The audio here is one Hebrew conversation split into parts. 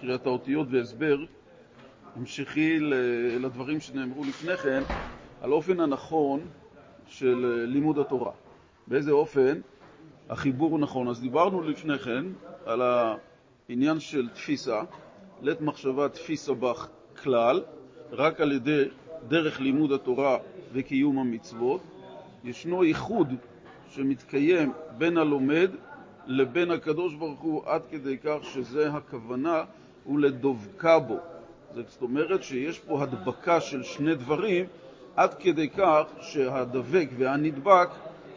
קריאת האותיות והסבר המשכי לדברים שנאמרו לפני כן על אופן הנכון של לימוד התורה. באיזה אופן החיבור הוא נכון. אז דיברנו לפני כן על העניין של תפיסה, לית מחשבה תפיסה בך כלל, רק על ידי דרך לימוד התורה וקיום המצוות. ישנו ייחוד שמתקיים בין הלומד לבין הקדוש ברוך הוא עד כדי כך שזה הכוונה ולדבקה בו. זאת אומרת שיש פה הדבקה של שני דברים עד כדי כך שהדבק והנדבק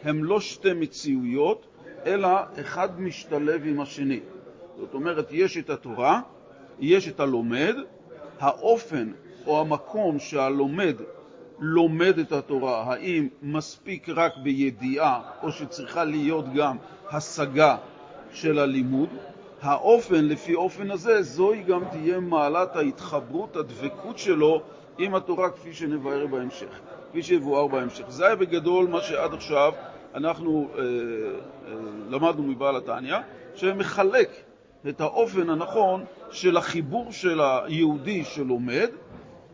הם לא שתי מציאויות, אלא אחד משתלב עם השני. זאת אומרת, יש את התורה, יש את הלומד, האופן או המקום שהלומד לומד את התורה, האם מספיק רק בידיעה או שצריכה להיות גם השגה של הלימוד, האופן, לפי אופן הזה, זוהי גם תהיה מעלת ההתחברות, הדבקות שלו עם התורה כפי שנבהר בהמשך, כפי שיבואר בהמשך. זה היה בגדול מה שעד עכשיו אנחנו אה, אה, למדנו מבעל התניא, שמחלק את האופן הנכון של החיבור של היהודי שלומד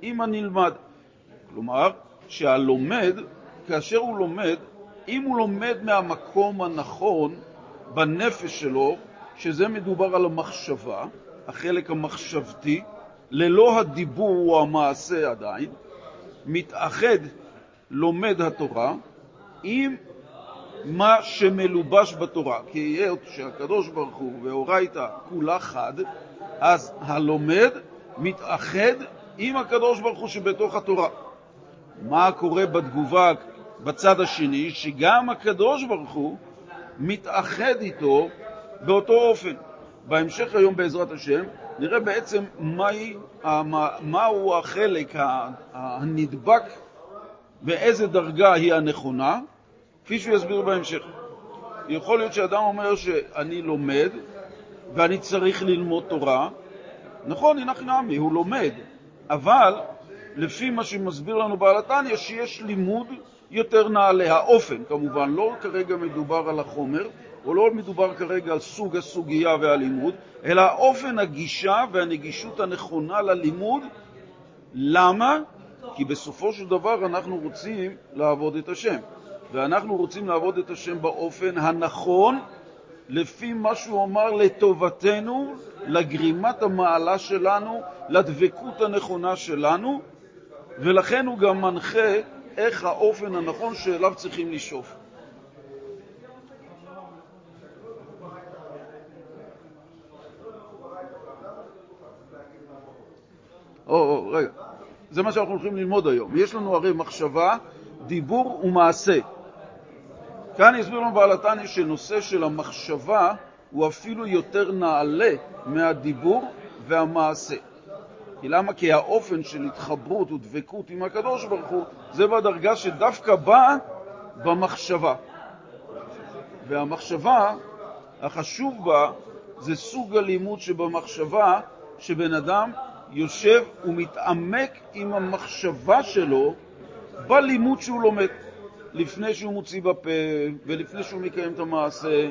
עם הנלמד. כלומר, שהלומד, כאשר הוא לומד, אם הוא לומד מהמקום הנכון בנפש שלו, שזה מדובר על המחשבה, החלק המחשבתי, ללא הדיבור או המעשה עדיין, מתאחד לומד התורה עם מה שמלובש בתורה. כי היות שהקדוש ברוך הוא ואורייתא כולה חד, אז הלומד מתאחד עם הקדוש ברוך הוא שבתוך התורה. מה קורה בתגובה בצד השני? שגם הקדוש ברוך הוא מתאחד איתו באותו אופן. בהמשך היום בעזרת השם נראה בעצם מהי, מהו החלק הנדבק ואיזה דרגה היא הנכונה, כפי שהוא יסביר בהמשך. יכול להיות שאדם אומר שאני לומד ואני צריך ללמוד תורה, נכון, הנה חינמי, הוא לומד, אבל לפי מה שמסביר לנו בעל התניא, שיש לימוד יותר נעלה. האופן, כמובן, לא כרגע מדובר על החומר, או לא מדובר כרגע על סוג הסוגיה והלימוד, אלא אופן הגישה והנגישות הנכונה ללימוד. למה? כי בסופו של דבר אנחנו רוצים לעבוד את השם, ואנחנו רוצים לעבוד את השם באופן הנכון, לפי מה שהוא אמר לטובתנו, לגרימת המעלה שלנו, לדבקות הנכונה שלנו, ולכן הוא גם מנחה איך האופן הנכון שאליו צריכים לשאוף. או, או, רגע, זה מה שאנחנו הולכים ללמוד היום. יש לנו הרי מחשבה, דיבור ומעשה. כאן יסביר לנו בעל התניא שנושא של המחשבה הוא אפילו יותר נעלה מהדיבור והמעשה. כי למה? כי האופן של התחברות ודבקות עם הקדוש ברוך הוא זה בדרגה שדווקא באה במחשבה. והמחשבה, החשוב בה זה סוג הלימוד שבמחשבה שבן אדם יושב ומתעמק עם המחשבה שלו בלימוד שהוא לומד, לפני שהוא מוציא בפה ולפני שהוא מקיים את המעשה.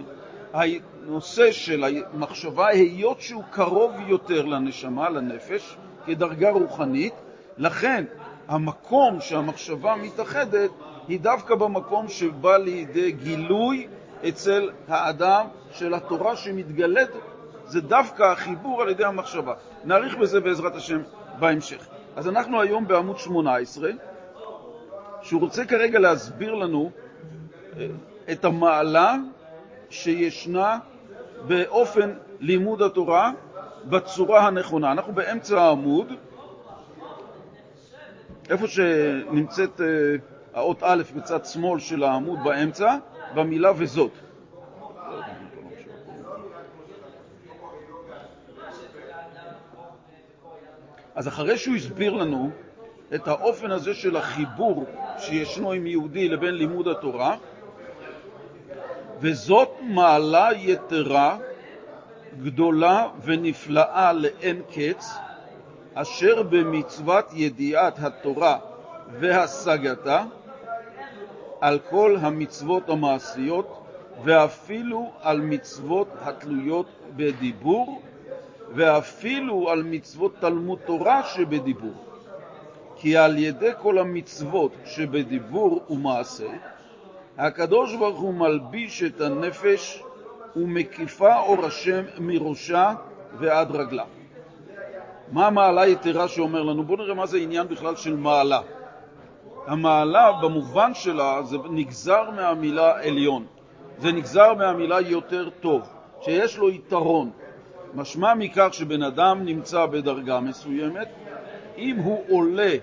הנושא של המחשבה, היות שהוא קרוב יותר לנשמה, לנפש, כדרגה רוחנית, לכן המקום שהמחשבה מתאחדת היא דווקא במקום שבא לידי גילוי אצל האדם של התורה שמתגלית, זה דווקא החיבור על ידי המחשבה. נאריך בזה בעזרת השם בהמשך. אז אנחנו היום בעמוד 18, שהוא רוצה כרגע להסביר לנו אה, את המעלה שישנה באופן לימוד התורה בצורה הנכונה. אנחנו באמצע העמוד, איפה שנמצאת האות א' בצד שמאל של העמוד באמצע, במילה וזאת. אז אחרי שהוא הסביר לנו את האופן הזה של החיבור שישנו עם יהודי לבין לימוד התורה, וזאת מעלה יתרה גדולה ונפלאה לאין קץ, אשר במצוות ידיעת התורה והשגתה על כל המצוות המעשיות ואפילו על מצוות התלויות בדיבור ואפילו על מצוות תלמוד תורה שבדיבור. כי על ידי כל המצוות שבדיבור ומעשה, הקדוש ברוך הוא מלביש את הנפש ומקיפה אור השם מראשה ועד רגלה. מה המעלה היתרה שאומר לנו? בואו נראה מה זה עניין בכלל של מעלה. המעלה במובן שלה זה נגזר מהמילה עליון, זה נגזר מהמילה יותר טוב, שיש לו יתרון. משמע מכך שבן אדם נמצא בדרגה מסוימת, אם הוא עולה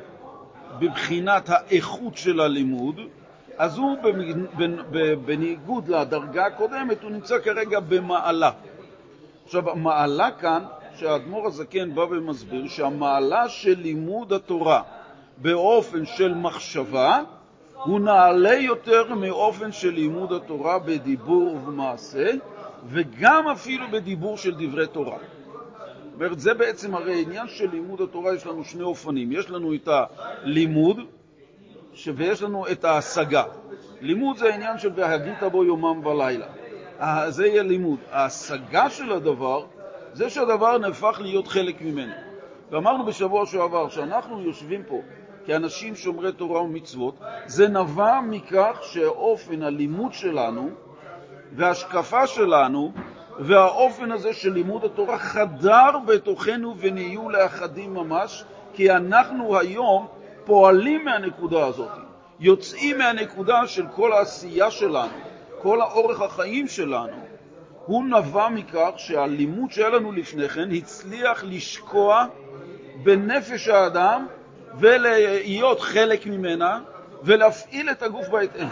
בבחינת האיכות של הלימוד, אז הוא בניגוד לדרגה הקודמת, הוא נמצא כרגע במעלה. עכשיו, המעלה כאן, שהאדמו"ר הזקן בא ומסביר, שהמעלה של לימוד התורה באופן של מחשבה הוא נעלה יותר מאופן של לימוד התורה בדיבור ובמעשה, וגם אפילו בדיבור של דברי תורה. זאת אומרת, זה בעצם הרי עניין של לימוד התורה, יש לנו שני אופנים. יש לנו את הלימוד, ויש לנו את ההשגה. לימוד זה העניין של והגית בו יומם ולילה. זה יהיה לימוד. ההשגה של הדבר זה שהדבר נהפך להיות חלק ממנו. ואמרנו בשבוע שעבר שאנחנו יושבים פה כאנשים שומרי תורה ומצוות, זה נבע מכך שאופן הלימוד שלנו וההשקפה שלנו והאופן הזה של לימוד התורה חדר בתוכנו ונהיו לאחדים ממש, כי אנחנו היום פועלים מהנקודה הזאת, יוצאים מהנקודה של כל העשייה שלנו, כל האורך החיים שלנו, הוא נבע מכך שהלימוד שהיה לנו לפני כן הצליח לשקוע בנפש האדם ולהיות חלק ממנה ולהפעיל את הגוף בהתאם.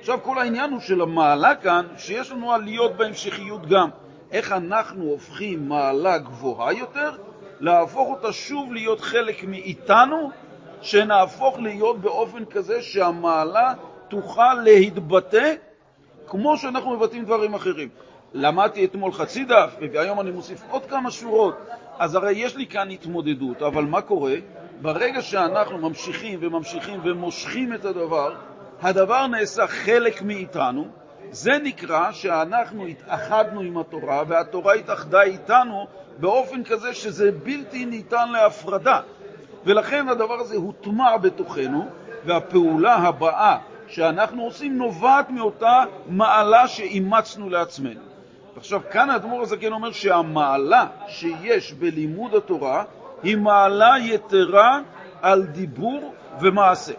עכשיו כל העניין הוא של המעלה כאן, שיש לנו עליות בהמשכיות גם. איך אנחנו הופכים מעלה גבוהה יותר, להפוך אותה שוב להיות חלק מאיתנו, שנהפוך להיות באופן כזה שהמעלה תוכל להתבטא כמו שאנחנו מבטאים דברים אחרים. למדתי אתמול חצי דף, והיום אני מוסיף עוד כמה שורות, אז הרי יש לי כאן התמודדות, אבל מה קורה? ברגע שאנחנו ממשיכים וממשיכים ומושכים את הדבר, הדבר נעשה חלק מאיתנו, זה נקרא שאנחנו התאחדנו עם התורה והתורה התאחדה איתנו באופן כזה שזה בלתי ניתן להפרדה. ולכן הדבר הזה הוטמע בתוכנו, והפעולה הבאה שאנחנו עושים נובעת מאותה מעלה שאימצנו לעצמנו. עכשיו, כאן האדמו"ר הזקן אומר שהמעלה שיש בלימוד התורה היא מעלה יתרה על דיבור ומעשה.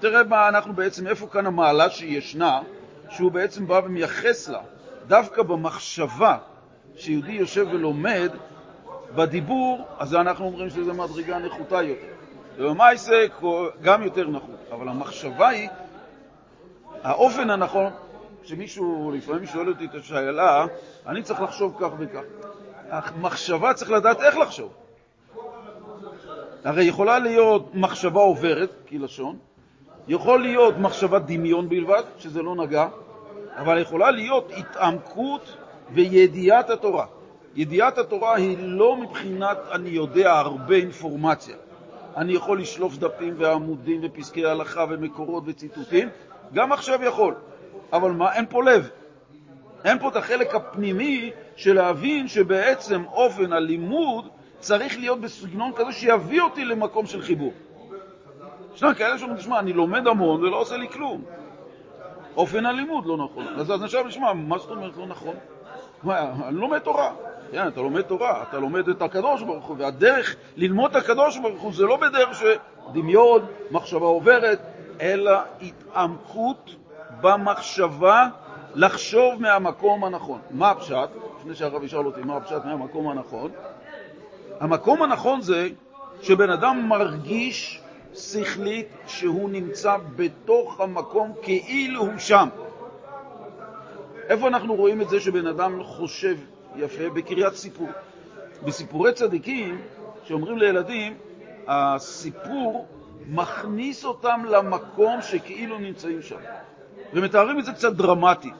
תראה מה אנחנו בעצם, איפה כאן המעלה שישנה, שהוא בעצם בא ומייחס לה, דווקא במחשבה שיהודי יושב ולומד, בדיבור, אז אנחנו אומרים שזו מדרגה נחותה יותר. ובמעשה גם יותר נחות, אבל המחשבה היא, האופן הנכון, כשמישהו לפעמים שואל אותי את השאלה, אני צריך לחשוב כך וכך. המחשבה צריך לדעת איך לחשוב. הרי יכולה להיות מחשבה עוברת, כלשון, יכול להיות מחשבת דמיון בלבד, שזה לא נגע, אבל יכולה להיות התעמקות וידיעת התורה. ידיעת התורה היא לא מבחינת אני יודע הרבה אינפורמציה. אני יכול לשלוף דפים ועמודים ופסקי הלכה ומקורות וציטוטים, גם עכשיו יכול. אבל מה, אין פה לב. אין פה את החלק הפנימי של להבין שבעצם אופן הלימוד צריך להיות בסגנון כזה שיביא אותי למקום של חיבור. ישנם כאלה שאומרים, תשמע, אני לומד המון ולא עושה לי כלום. אופן הלימוד לא נכון. אז עכשיו לשמוע, מה זאת אומרת לא נכון? אני לומד תורה. כן, אתה לומד תורה, אתה לומד את הקדוש ברוך הוא, והדרך ללמוד את הקדוש ברוך הוא זה לא בדרך שדמיון, מחשבה עוברת, אלא התעמקות במחשבה לחשוב מהמקום הנכון. מה הפשט? לפני שהרב ישאל אותי מה הפשט מהמקום הנכון. המקום הנכון זה שבן אדם מרגיש שכלית שהוא נמצא בתוך המקום כאילו הוא שם. איפה אנחנו רואים את זה שבן אדם חושב יפה? בקריאת סיפור. בסיפורי צדיקים, שאומרים לילדים, הסיפור מכניס אותם למקום שכאילו נמצאים שם. ומתארים את זה קצת דרמטי.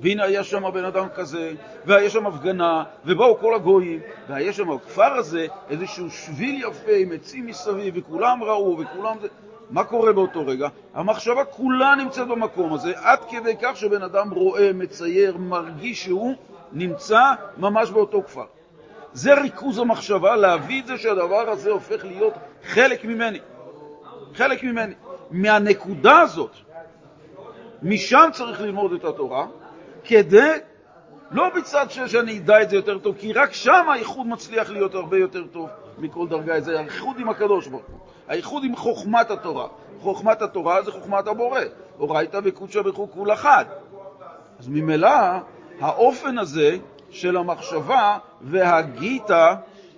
והנה היה שם בן אדם כזה, והיה שם הפגנה, ובאו כל הגויים, והיה שם בכפר הזה איזשהו שביל יפה עם עצים מסביב, וכולם ראו, וכולם זה... מה קורה באותו רגע? המחשבה כולה נמצאת במקום הזה, עד כדי כך שבן אדם רואה, מצייר, מרגיש שהוא נמצא ממש באותו כפר. זה ריכוז המחשבה, להביא את זה שהדבר הזה הופך להיות חלק ממני. חלק ממני. מהנקודה הזאת, משם צריך ללמוד את התורה, כדי, לא בצד שאני אדע את זה יותר טוב, כי רק שם האיחוד מצליח להיות הרבה יותר טוב מכל דרגה. זה האיחוד עם הקדוש ברוך הוא, האיחוד עם חוכמת התורה. חוכמת התורה זה חוכמת הבורא, אורייתא וקודשא וכו' כול אחד. אז ממילא האופן הזה של המחשבה והגית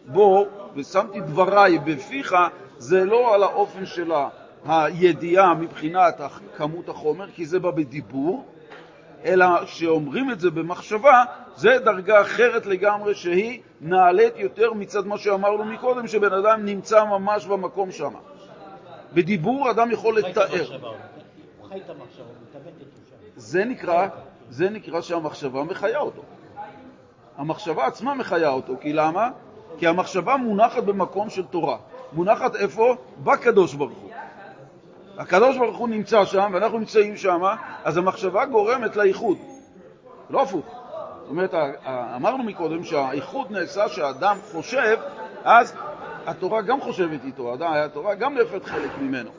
בו, ושמתי דבריי בפיך, זה לא על האופן של הידיעה מבחינת כמות החומר, כי זה בא בדיבור, אלא שאומרים את זה במחשבה, זה דרגה אחרת לגמרי שהיא נעלית יותר מצד מה שאמרנו מקודם, שבן אדם נמצא ממש במקום שם. בדיבור אדם יכול לתאר. זה נקרא, זה נקרא שהמחשבה מחיה אותו. המחשבה עצמה מחיה אותו, כי למה? כי המחשבה מונחת במקום של תורה. מונחת איפה? בקדוש ברוך הוא. הקדוש ברוך הוא נמצא שם ואנחנו נמצאים שם, אז המחשבה גורמת לאיחוד, לא הפוך. זאת אומרת, אמרנו מקודם שהאיחוד נעשה שהאדם חושב, אז התורה גם חושבת איתו, התורה גם נהפת חלק ממנו.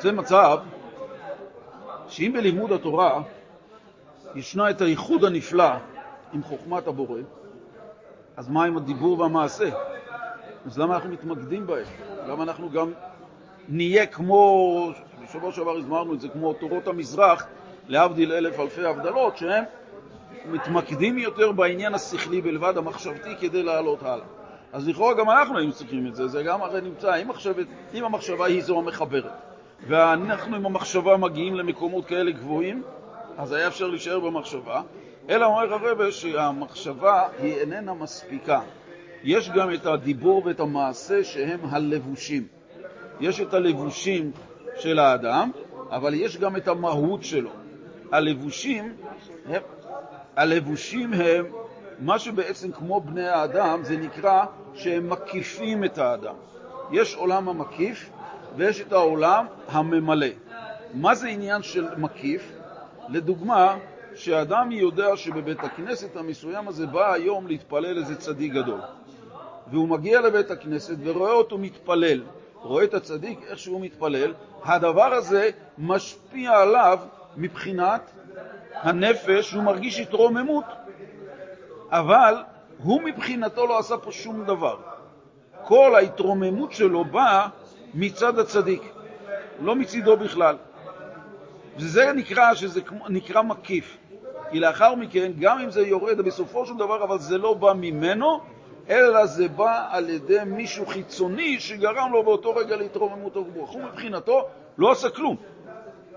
זה מצב שאם בלימוד התורה ישנה את הייחוד הנפלא עם חוכמת הבורא, אז מה עם הדיבור והמעשה? אז למה אנחנו מתמקדים בהם? למה אנחנו גם נהיה כמו, בשבוע שעבר הזמרנו את זה, כמו תורות המזרח, להבדיל אלף אלפי הבדלות, שהם מתמקדים יותר בעניין השכלי בלבד, המחשבתי, כדי לעלות הלאה. אז לכאורה גם אנחנו היינו צריכים את זה, זה גם הרי נמצא, אם, מחשבת, אם המחשבה היא זו המחברת, ואנחנו עם המחשבה מגיעים למקומות כאלה גבוהים, אז היה אפשר להישאר במחשבה, אלא אומר הרבה שהמחשבה היא איננה מספיקה. יש גם את הדיבור ואת המעשה שהם הלבושים. יש את הלבושים של האדם, אבל יש גם את המהות שלו. הלבושים הם, הלבושים הם מה שבעצם כמו בני האדם, זה נקרא שהם מקיפים את האדם. יש עולם המקיף ויש את העולם הממלא. מה זה עניין של מקיף? לדוגמה, שאדם יודע שבבית הכנסת המסוים הזה בא היום להתפלל איזה צדיק גדול, והוא מגיע לבית הכנסת ורואה אותו מתפלל, רואה את הצדיק איך שהוא מתפלל, הדבר הזה משפיע עליו מבחינת הנפש, הוא מרגיש התרוממות, אבל הוא מבחינתו לא עשה פה שום דבר. כל ההתרוממות שלו באה מצד הצדיק, לא מצידו בכלל. וזה נקרא שזה נקרא מקיף. כי לאחר מכן, גם אם זה יורד בסופו של דבר, אבל זה לא בא ממנו, אלא זה בא על ידי מישהו חיצוני שגרם לו באותו רגע להתרוממות הרוח. הוא מבחינתו לא עשה כלום.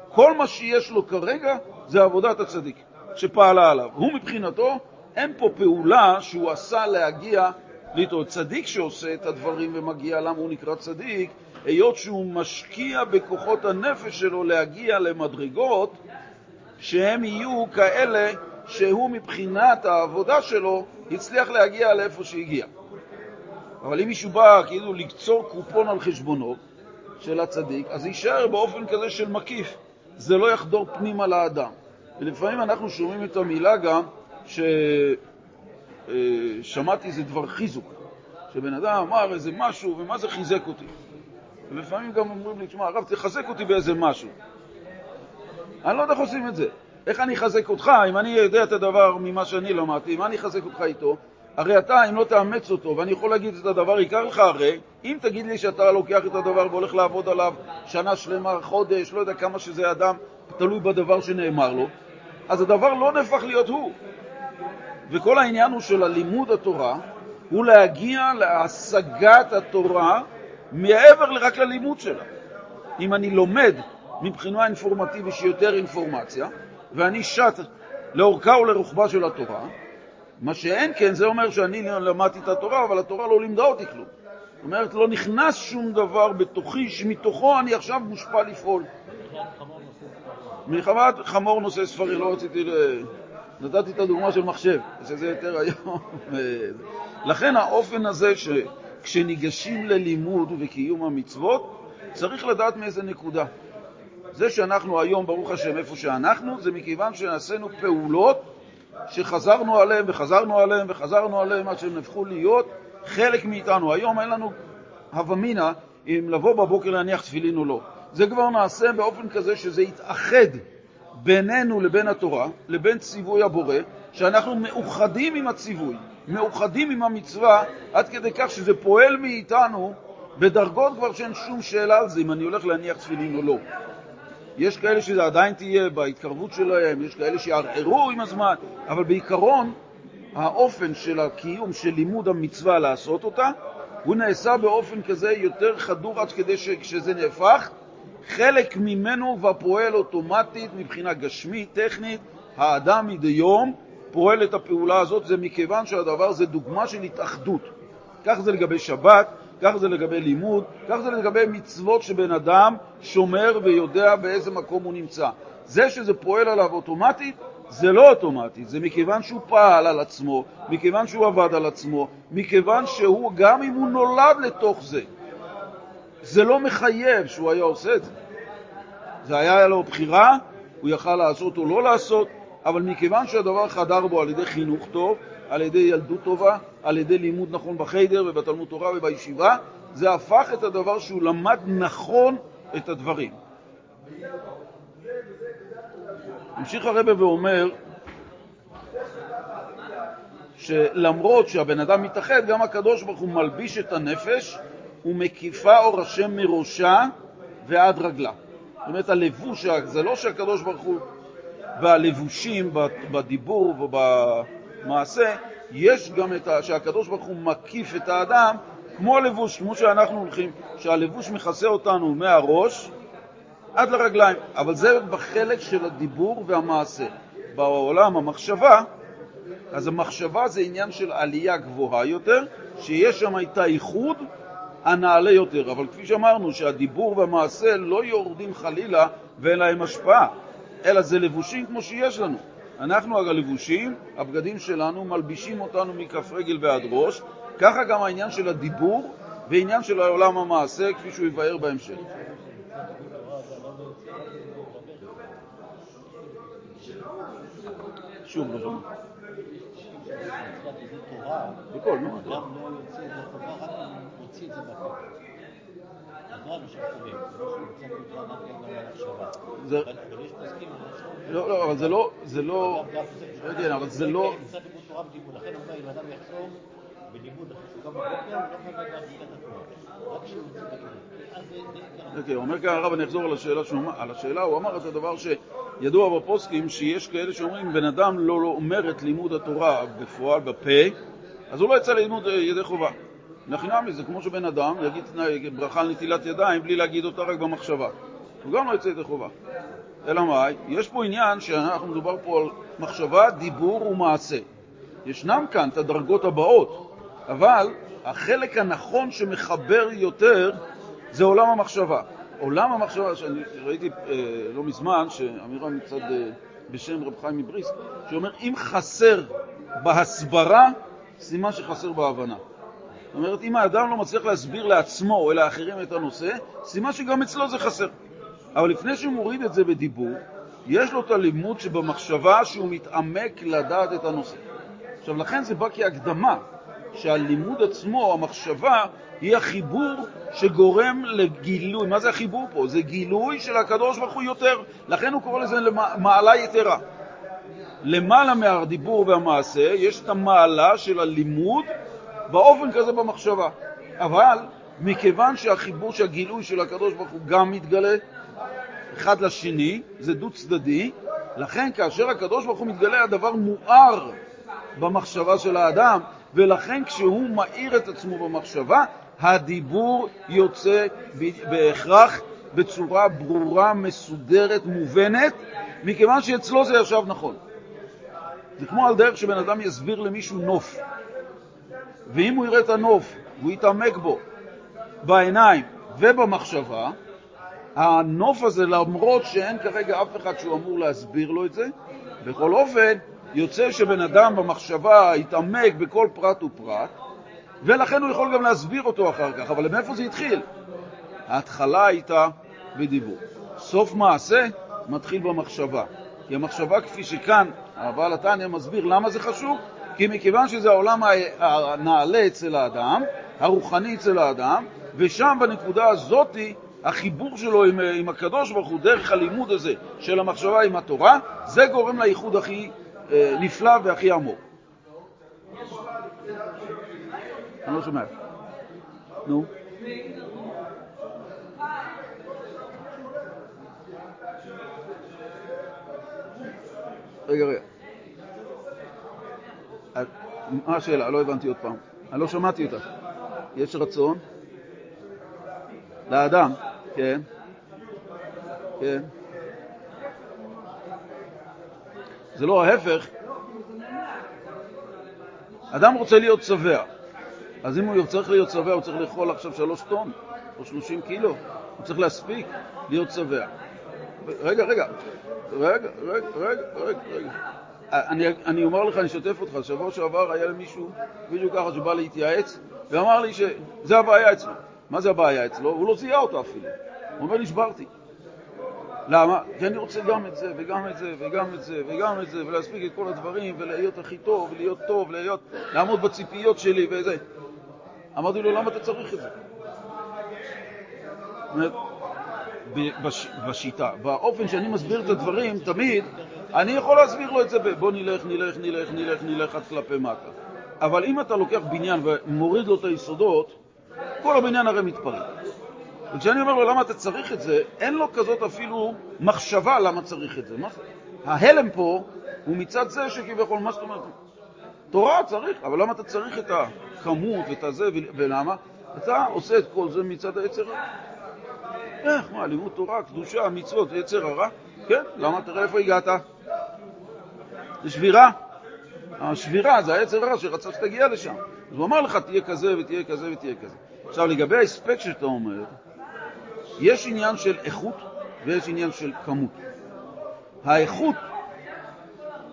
כל מה שיש לו כרגע זה עבודת הצדיק שפעלה עליו. הוא מבחינתו, אין פה פעולה שהוא עשה להגיע להתראות. צדיק שעושה את הדברים ומגיע, למה הוא נקרא צדיק? היות שהוא משקיע בכוחות הנפש שלו להגיע למדרגות שהם יהיו כאלה שהוא מבחינת העבודה שלו הצליח להגיע לאיפה שהגיע. אבל אם מישהו בא כאילו לקצור קופון על חשבונו של הצדיק, אז יישאר באופן כזה של מקיף. זה לא יחדור פנימה לאדם. ולפעמים אנחנו שומעים את המילה גם ששמעתי איזה דבר חיזוק, שבן אדם אמר איזה משהו, ומה זה חיזק אותי? ולפעמים גם אומרים לי, תשמע, הרב, תחזק אותי באיזה משהו. אני לא יודע איך עושים את זה. איך אני אחזק אותך אם אני יודע את הדבר ממה שאני למדתי, מה אני אחזק אותך איתו? הרי אתה, אם לא תאמץ אותו, ואני יכול להגיד את הדבר, ייקח לך הרי, אם תגיד לי שאתה לוקח את הדבר והולך לעבוד עליו שנה שלמה, חודש, לא יודע כמה שזה אדם, תלוי בדבר שנאמר לו, אז הדבר לא נהפך להיות הוא. וכל העניין הוא של הלימוד התורה, הוא להגיע להשגת התורה מעבר רק ללימוד שלה. אם אני לומד מבחינה אינפורמטיבית שיותר אינפורמציה, ואני שט לאורכה ולרוחבה של התורה, מה שאין כן, זה אומר שאני למדתי את התורה, אבל התורה לא לימדה אותי כלום. זאת אומרת, לא נכנס שום דבר בתוכי, שמתוכו אני עכשיו מושפע לפעול. מלחמת חמור נושא ספרי, לא רציתי ל... נתתי את הדוגמה של מחשב, שזה יותר היום. לכן האופן הזה שכשניגשים ללימוד וקיום המצוות, צריך לדעת מאיזה נקודה. זה שאנחנו היום, ברוך השם, איפה שאנחנו, זה מכיוון שנעשינו פעולות שחזרנו עליהן וחזרנו עליהן וחזרנו עליהן עד שהן הפכו להיות חלק מאיתנו. היום אין לנו הווה מינא אם לבוא בבוקר להניח תפילין או לא. זה כבר נעשה באופן כזה שזה יתאחד בינינו לבין התורה, לבין ציווי הבורא, שאנחנו מאוחדים עם הציווי, מאוחדים עם המצווה, עד כדי כך שזה פועל מאיתנו בדרגות כבר שאין שום שאלה על זה, אם אני הולך להניח תפילין או לא. יש כאלה שזה עדיין תהיה בהתקרבות שלהם, יש כאלה שיערערו עם הזמן, אבל בעיקרון האופן של הקיום של לימוד המצווה לעשות אותה, הוא נעשה באופן כזה יותר חדור עד כדי שכשזה נהפך, חלק ממנו כבר פועל אוטומטית מבחינה גשמית, טכנית, האדם מדי יום פועל את הפעולה הזאת, זה מכיוון שהדבר זה דוגמה של התאחדות. כך זה לגבי שבת, כך זה לגבי לימוד, כך זה לגבי מצוות שבן אדם שומר ויודע באיזה מקום הוא נמצא. זה שזה פועל עליו אוטומטית, זה לא אוטומטי, זה מכיוון שהוא פעל על עצמו, מכיוון שהוא עבד על עצמו, מכיוון שהוא, גם אם הוא נולד לתוך זה, זה לא מחייב שהוא היה עושה את זה. זה היה לו בחירה, הוא יכל לעשות או לא לעשות, אבל מכיוון שהדבר חדר בו על ידי חינוך טוב, על ידי ילדות טובה, על ידי לימוד נכון בחיידר ובתלמוד תורה ובישיבה, זה הפך את הדבר שהוא למד נכון את הדברים. ממשיך הרבה ואומר שלמרות שהבן אדם מתאחד, גם הקדוש ברוך הוא מלביש את הנפש ומקיפה אור השם מראשה ועד רגלה. זאת אומרת, הלבוש, זה לא שהקדוש ברוך הוא בלבושים, בדיבור ובמעשה, יש גם את ה... שהקדוש ברוך הוא מקיף את האדם כמו לבוש, כמו שאנחנו הולכים, שהלבוש מכסה אותנו מהראש עד לרגליים, אבל זה בחלק של הדיבור והמעשה. בעולם המחשבה, אז המחשבה זה עניין של עלייה גבוהה יותר, שיש שם את האיחוד הנעלה יותר. אבל כפי שאמרנו, שהדיבור והמעשה לא יורדים חלילה ואין להם השפעה, אלא זה לבושים כמו שיש לנו. אנחנו הלבושים, הבגדים שלנו, מלבישים אותנו מכף רגל ועד ראש, ככה גם העניין של הדיבור ועניין של העולם המעשה, כפי שהוא יבהר בהמשך. שוב, לא שומע. נו. זה. לא, לא, אבל זה לא, זה לא, כן, אבל זה לא... שהוא הוא לא. אוקיי, אומר כאן הרב, אני אחזור על השאלה, הוא אמר את הדבר שידוע בפוסקים, שיש כאלה שאומרים, בן אדם לא אומר את לימוד התורה בפועל, בפה, אז הוא לא יצא ללימוד ידי חובה. נחינמי זה כמו שבן אדם יגיד ברכה על נטילת ידיים בלי להגיד אותה רק במחשבה. הוא גם לא יצא ידי חובה. אלא מאי? יש פה עניין שאנחנו מדובר פה על מחשבה, דיבור ומעשה. ישנם כאן את הדרגות הבאות, אבל החלק הנכון שמחבר יותר זה עולם המחשבה. עולם המחשבה, שאני ראיתי אה, לא מזמן, שאמירה מצד אה, בשם רב חיים מבריסק, שאומר אם חסר בהסברה, סימן שחסר בהבנה. זאת אומרת, אם האדם לא מצליח להסביר לעצמו או לאחרים את הנושא, סימן שגם אצלו זה חסר. אבל לפני שהוא מוריד את זה בדיבור, יש לו את הלימוד שבמחשבה שהוא מתעמק לדעת את הנושא. עכשיו, לכן זה בא כהקדמה, שהלימוד עצמו, המחשבה, היא החיבור שגורם לגילוי. מה זה החיבור פה? זה גילוי של הקדוש ברוך הוא יותר. לכן הוא קורא לזה מעלה יתרה. למעלה מהדיבור והמעשה יש את המעלה של הלימוד באופן כזה במחשבה. אבל מכיוון שהחיבור, שהגילוי של הקדוש ברוך הוא גם מתגלה אחד לשני, זה דו-צדדי, לכן כאשר הקדוש ברוך הוא מתגלה הדבר מואר במחשבה של האדם, ולכן כשהוא מאיר את עצמו במחשבה, הדיבור יוצא בהכרח בצורה ברורה, מסודרת, מובנת, מכיוון שאצלו זה ישב נכון. זה כמו על דרך שבן אדם יסביר למישהו נוף. ואם הוא יראה את הנוף והוא יתעמק בו בעיניים ובמחשבה, הנוף הזה, למרות שאין כרגע אף אחד שהוא אמור להסביר לו את זה, בכל אופן, יוצא שבן אדם במחשבה יתעמק בכל פרט ופרט, ולכן הוא יכול גם להסביר אותו אחר כך. אבל מאיפה זה התחיל? ההתחלה הייתה בדיבור. סוף מעשה מתחיל במחשבה. כי המחשבה כפי שכאן הבעל התניא מסביר למה זה חשוב, כי מכיוון שזה העולם הנעלה אצל האדם, הרוחני אצל האדם, ושם בנקודה הזאתי החיבור שלו עם, עם הקדוש ברוך הוא דרך הלימוד הזה של המחשבה עם התורה, זה גורם לייחוד הכי אה, נפלא והכי עמוק. אני לא שומע. נו. רגע, רגע. מה השאלה? לא הבנתי עוד פעם. אני לא שמעתי אותה. יש רצון? לאדם, כן. כן. זה לא ההפך. אדם רוצה להיות שבע, אז אם הוא צריך להיות שבע, הוא צריך לאכול עכשיו שלוש טון או שלושים קילו, הוא צריך להספיק להיות שבע. רגע, רגע, רגע, רגע, רגע, רגע. אני, אני אומר לך, אני אשתף אותך, שבוע שעבר היה למישהו, מישהו ככה שבא להתייעץ, ואמר לי שזה הבעיה אצלו. מה זה הבעיה אצלו? הוא לא זיהה אותה אפילו. הוא אומר, נשברתי. למה? כי אני רוצה גם את זה, וגם את זה, וגם את זה, וגם את זה, ולהספיק את כל הדברים, ולהיות הכי טוב, ולהיות טוב, ולהיות, לעמוד בציפיות שלי וזה. אמרתי לו, למה אתה צריך את זה? בש, בשיטה, באופן שאני מסביר את הדברים, תמיד, אני יכול להסביר לו את זה בוא נלך, נלך, נלך, נלך, נלך עד כלפי מטה. אבל אם אתה לוקח בניין ומוריד לו את היסודות, כל הבניין הרי מתפרק. וכשאני אומר לו למה אתה צריך את זה, אין לו כזאת אפילו מחשבה למה צריך את זה. מה? ההלם פה הוא מצד זה שכביכול, מה זאת אומרת? תורה צריך, אבל למה אתה צריך את הכמות ואת הזה, ולמה? אתה עושה את כל זה מצד היצר הרע. איך, מה, לימוד תורה, קדושה, מצוות, יצר הרע? כן, למה תראה איפה הגעת? זה שבירה. השבירה זה היצר הרע שרצה שתגיע לשם. אז הוא אמר לך, תהיה כזה ותהיה כזה ותהיה כזה. עכשיו, לגבי ההספק שאתה אומר, יש עניין של איכות ויש עניין של כמות. האיכות,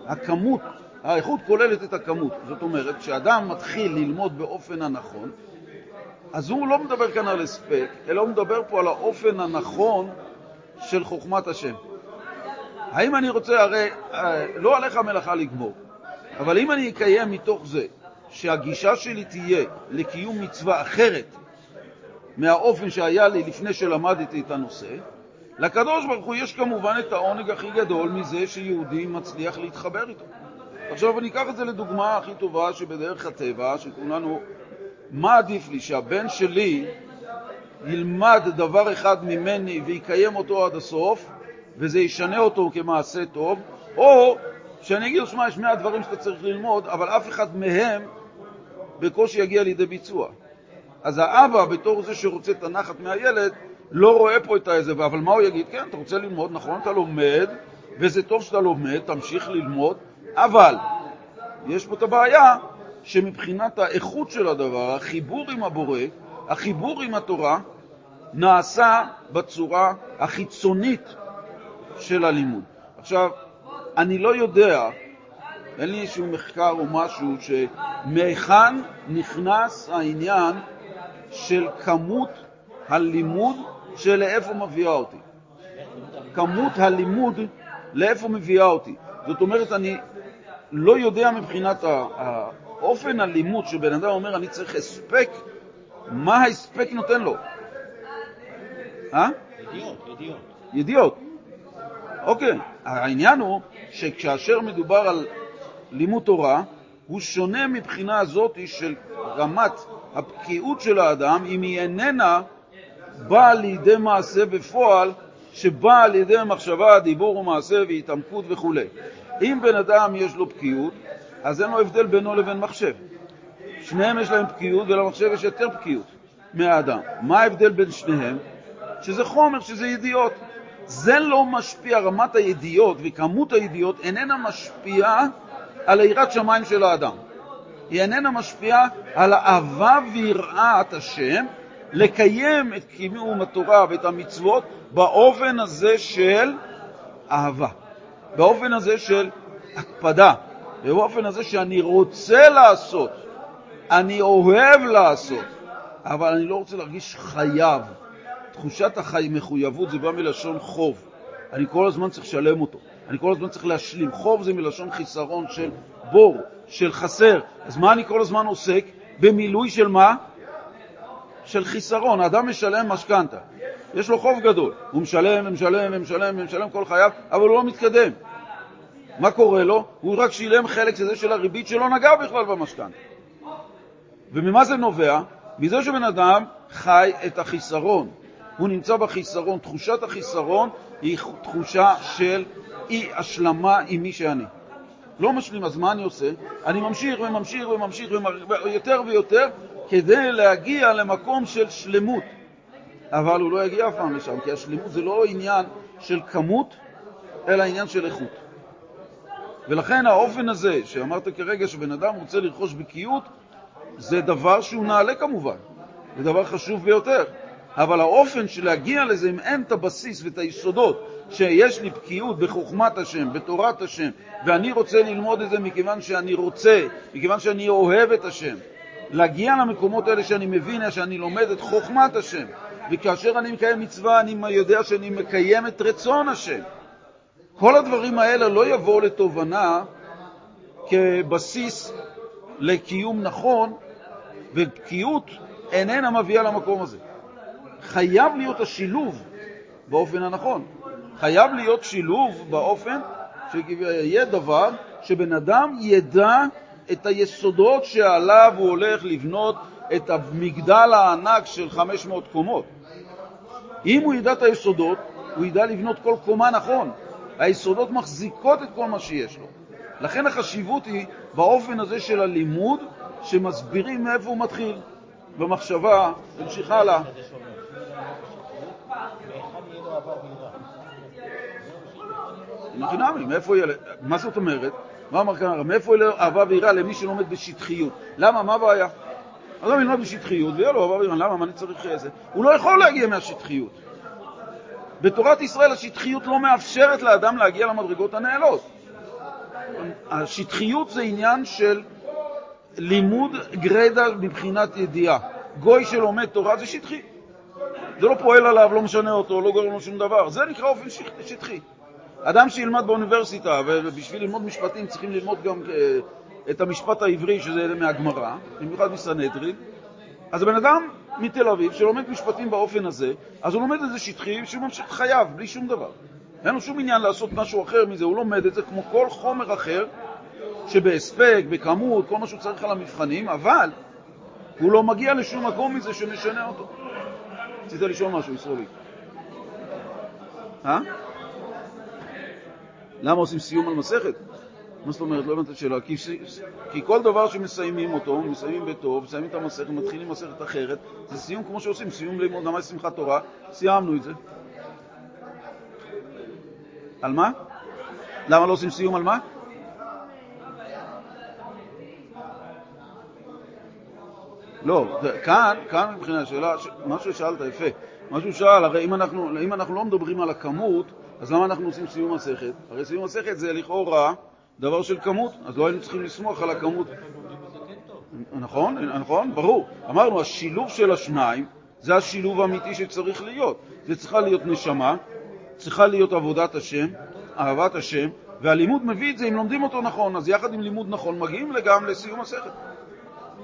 הכמות, האיכות כוללת את הכמות. זאת אומרת, כשאדם מתחיל ללמוד באופן הנכון, אז הוא לא מדבר כאן על הספק, אלא הוא מדבר פה על האופן הנכון של חוכמת השם. האם אני רוצה, הרי אה, לא עליך המלאכה לגמור, אבל אם אני אקיים מתוך זה שהגישה שלי תהיה לקיום מצווה אחרת מהאופן שהיה לי לפני שלמדתי את הנושא, לקדוש ברוך הוא יש כמובן את העונג הכי גדול מזה שיהודי מצליח להתחבר איתו. עכשיו אני אקח את זה לדוגמה הכי טובה שבדרך הטבע, שכולנו, מה עדיף לי, שהבן שלי ילמד דבר אחד ממני ויקיים אותו עד הסוף, וזה ישנה אותו כמעשה טוב, או שאני אגיד לו, שמע, יש מאה דברים שאתה צריך ללמוד, אבל אף אחד מהם בקושי יגיע לידי ביצוע. אז האבא, בתור זה שרוצה את הנחת מהילד, לא רואה פה את האיזה, אבל מה הוא יגיד? כן, אתה רוצה ללמוד, נכון, אתה לומד, וזה טוב שאתה לומד, תמשיך ללמוד, אבל יש פה את הבעיה שמבחינת האיכות של הדבר, החיבור עם הבורא, החיבור עם התורה, נעשה בצורה החיצונית של הלימוד. עכשיו, אני לא יודע, אין לי איזשהו מחקר או משהו, שמהיכן נכנס העניין של כמות הלימוד שלאיפה מביאה אותי. כמות הלימוד לאיפה מביאה אותי. זאת אומרת, אני לא יודע מבחינת האופן הלימוד שבן אדם אומר, אני צריך הספק, מה ההספק נותן לו? אה? ידיעות, ידיעות. ידיעות. אוקיי, העניין הוא שכאשר מדובר על לימוד תורה, הוא שונה מבחינה הזאת של רמת הבקיאות של האדם, אם היא איננה באה לידי מעשה בפועל, שבאה על ידי מחשבה, דיבור ומעשה והתעמקות וכו'. אם בן אדם יש לו בקיאות, אז אין לו הבדל בינו לבין מחשב. שניהם יש להם בקיאות ולמחשב יש יותר בקיאות מהאדם. מה ההבדל בין שניהם? שזה חומר, שזה ידיעות. זה לא משפיע, רמת הידיעות וכמות הידיעות איננה משפיעה על היראת שמיים של האדם. היא איננה משפיעה על האהבה ויראת השם, לקיים את קיום התורה ואת המצוות באופן הזה של אהבה, באופן הזה של הקפדה, באופן הזה שאני רוצה לעשות, אני אוהב לעשות, אבל אני לא רוצה להרגיש חייב. תחושת המחויבות זה בא מלשון חוב. אני כל הזמן צריך לשלם אותו, אני כל הזמן צריך להשלים. חוב זה מלשון חיסרון של בור, של חסר. אז מה אני כל הזמן עוסק? במילוי של מה? של חיסרון. האדם משלם משכנתה, יש לו חוב גדול, הוא משלם ומשלם ומשלם ומשלם כל חייו, אבל הוא לא מתקדם. מה קורה לו? הוא רק שילם חלק שזה של הריבית שלא נגע בכלל במשכנתה. וממה זה נובע? מזה שבן אדם חי את החיסרון. הוא נמצא בחיסרון. תחושת החיסרון היא תחושה של אי-השלמה עם מי שאני. לא משלים, אז מה אני עושה? אני ממשיך וממשיך וממשיך יותר ויותר כדי להגיע למקום של שלמות. אבל הוא לא יגיע אף פעם לשם, כי השלמות זה לא עניין של כמות, אלא עניין של איכות. ולכן האופן הזה, שאמרת כרגע שבן אדם רוצה לרכוש בקיאות, זה דבר שהוא נעלה כמובן, זה דבר חשוב ביותר. אבל האופן של להגיע לזה, אם אין את הבסיס ואת היסודות, שיש לי בקיאות בחוכמת השם, בתורת השם, ואני רוצה ללמוד את זה מכיוון שאני רוצה, מכיוון שאני אוהב את השם, להגיע למקומות האלה שאני מבין, שאני לומד את חוכמת השם, וכאשר אני מקיים מצווה אני יודע שאני מקיים את רצון השם. כל הדברים האלה לא יבואו לתובנה כבסיס לקיום נכון, ובקיאות איננה מביאה למקום הזה. חייב להיות השילוב באופן הנכון. חייב להיות שילוב באופן שיהיה דבר שבן אדם ידע את היסודות שעליו הוא הולך לבנות את המגדל הענק של 500 קומות. אם הוא ידע את היסודות, הוא ידע לבנות כל קומה נכון. היסודות מחזיקות את כל מה שיש לו. לכן החשיבות היא באופן הזה של הלימוד, שמסבירים מאיפה הוא מתחיל. במחשבה, המשיך הלאה. חינמי, מאיפה יהיה, מה זאת אומרת? מה אמר כאן? מאיפה יהיה אהבה ויראה למי שלומד בשטחיות? למה? מה הבעיה? הוא ילמד בשטחיות ויהיה לו אהבה ויראה, למה? מה אני צריך איזה? הוא לא יכול להגיע מהשטחיות. בתורת ישראל השטחיות לא מאפשרת לאדם להגיע למדרגות הנעלות. השטחיות זה עניין של לימוד גרדה מבחינת ידיעה. גוי שלומד תורה זה שטחי. זה לא פועל עליו, לא משנה אותו, לא גורם לו שום דבר. זה נקרא אופן שטחי. אדם שילמד באוניברסיטה, ובשביל ללמוד משפטים צריכים ללמוד גם אה, את המשפט העברי, שזה מהגמרא, במיוחד מסנהדרין, אז הבן אדם מתל אביב שלומד משפטים באופן הזה, אז הוא לומד את זה שטחי שהוא ממשיך חייו, בלי שום דבר. אין לו שום עניין לעשות משהו אחר מזה, הוא לומד את זה כמו כל חומר אחר, שבהספק, בכמות, כל מה שהוא צריך על המבחנים, אבל הוא לא מגיע לשום מקום מזה שמשנה אותו. רצית לשאול משהו, ישראלי. אה? למה עושים סיום על מסכת? מה זאת אומרת? לא הבנת את השאלה. כי, כי כל דבר שמסיימים אותו, מסיימים בטוב, מסיימים את המסכת, מתחילים מסכת אחרת, זה סיום כמו שעושים, סיום לימוד, למה שמחת תורה, סיימנו את זה. על מה? למה לא עושים סיום על מה? לא, כאן, כאן מבחינת השאלה, מה ששאלת יפה, מה שהוא שאל, הרי אם אנחנו, אם אנחנו לא מדברים על הכמות, אז למה אנחנו עושים סיום מסכת? הרי סיום מסכת זה לכאורה דבר של כמות, אז לא היינו צריכים לסמוך על הכמות. נכון, נכון, ברור. אמרנו, השילוב של השניים זה השילוב האמיתי שצריך להיות. זה צריכה להיות נשמה, צריכה להיות עבודת השם, אהבת השם, והלימוד מביא את זה אם לומדים אותו נכון, אז יחד עם לימוד נכון מגיעים גם לסיום מסכת.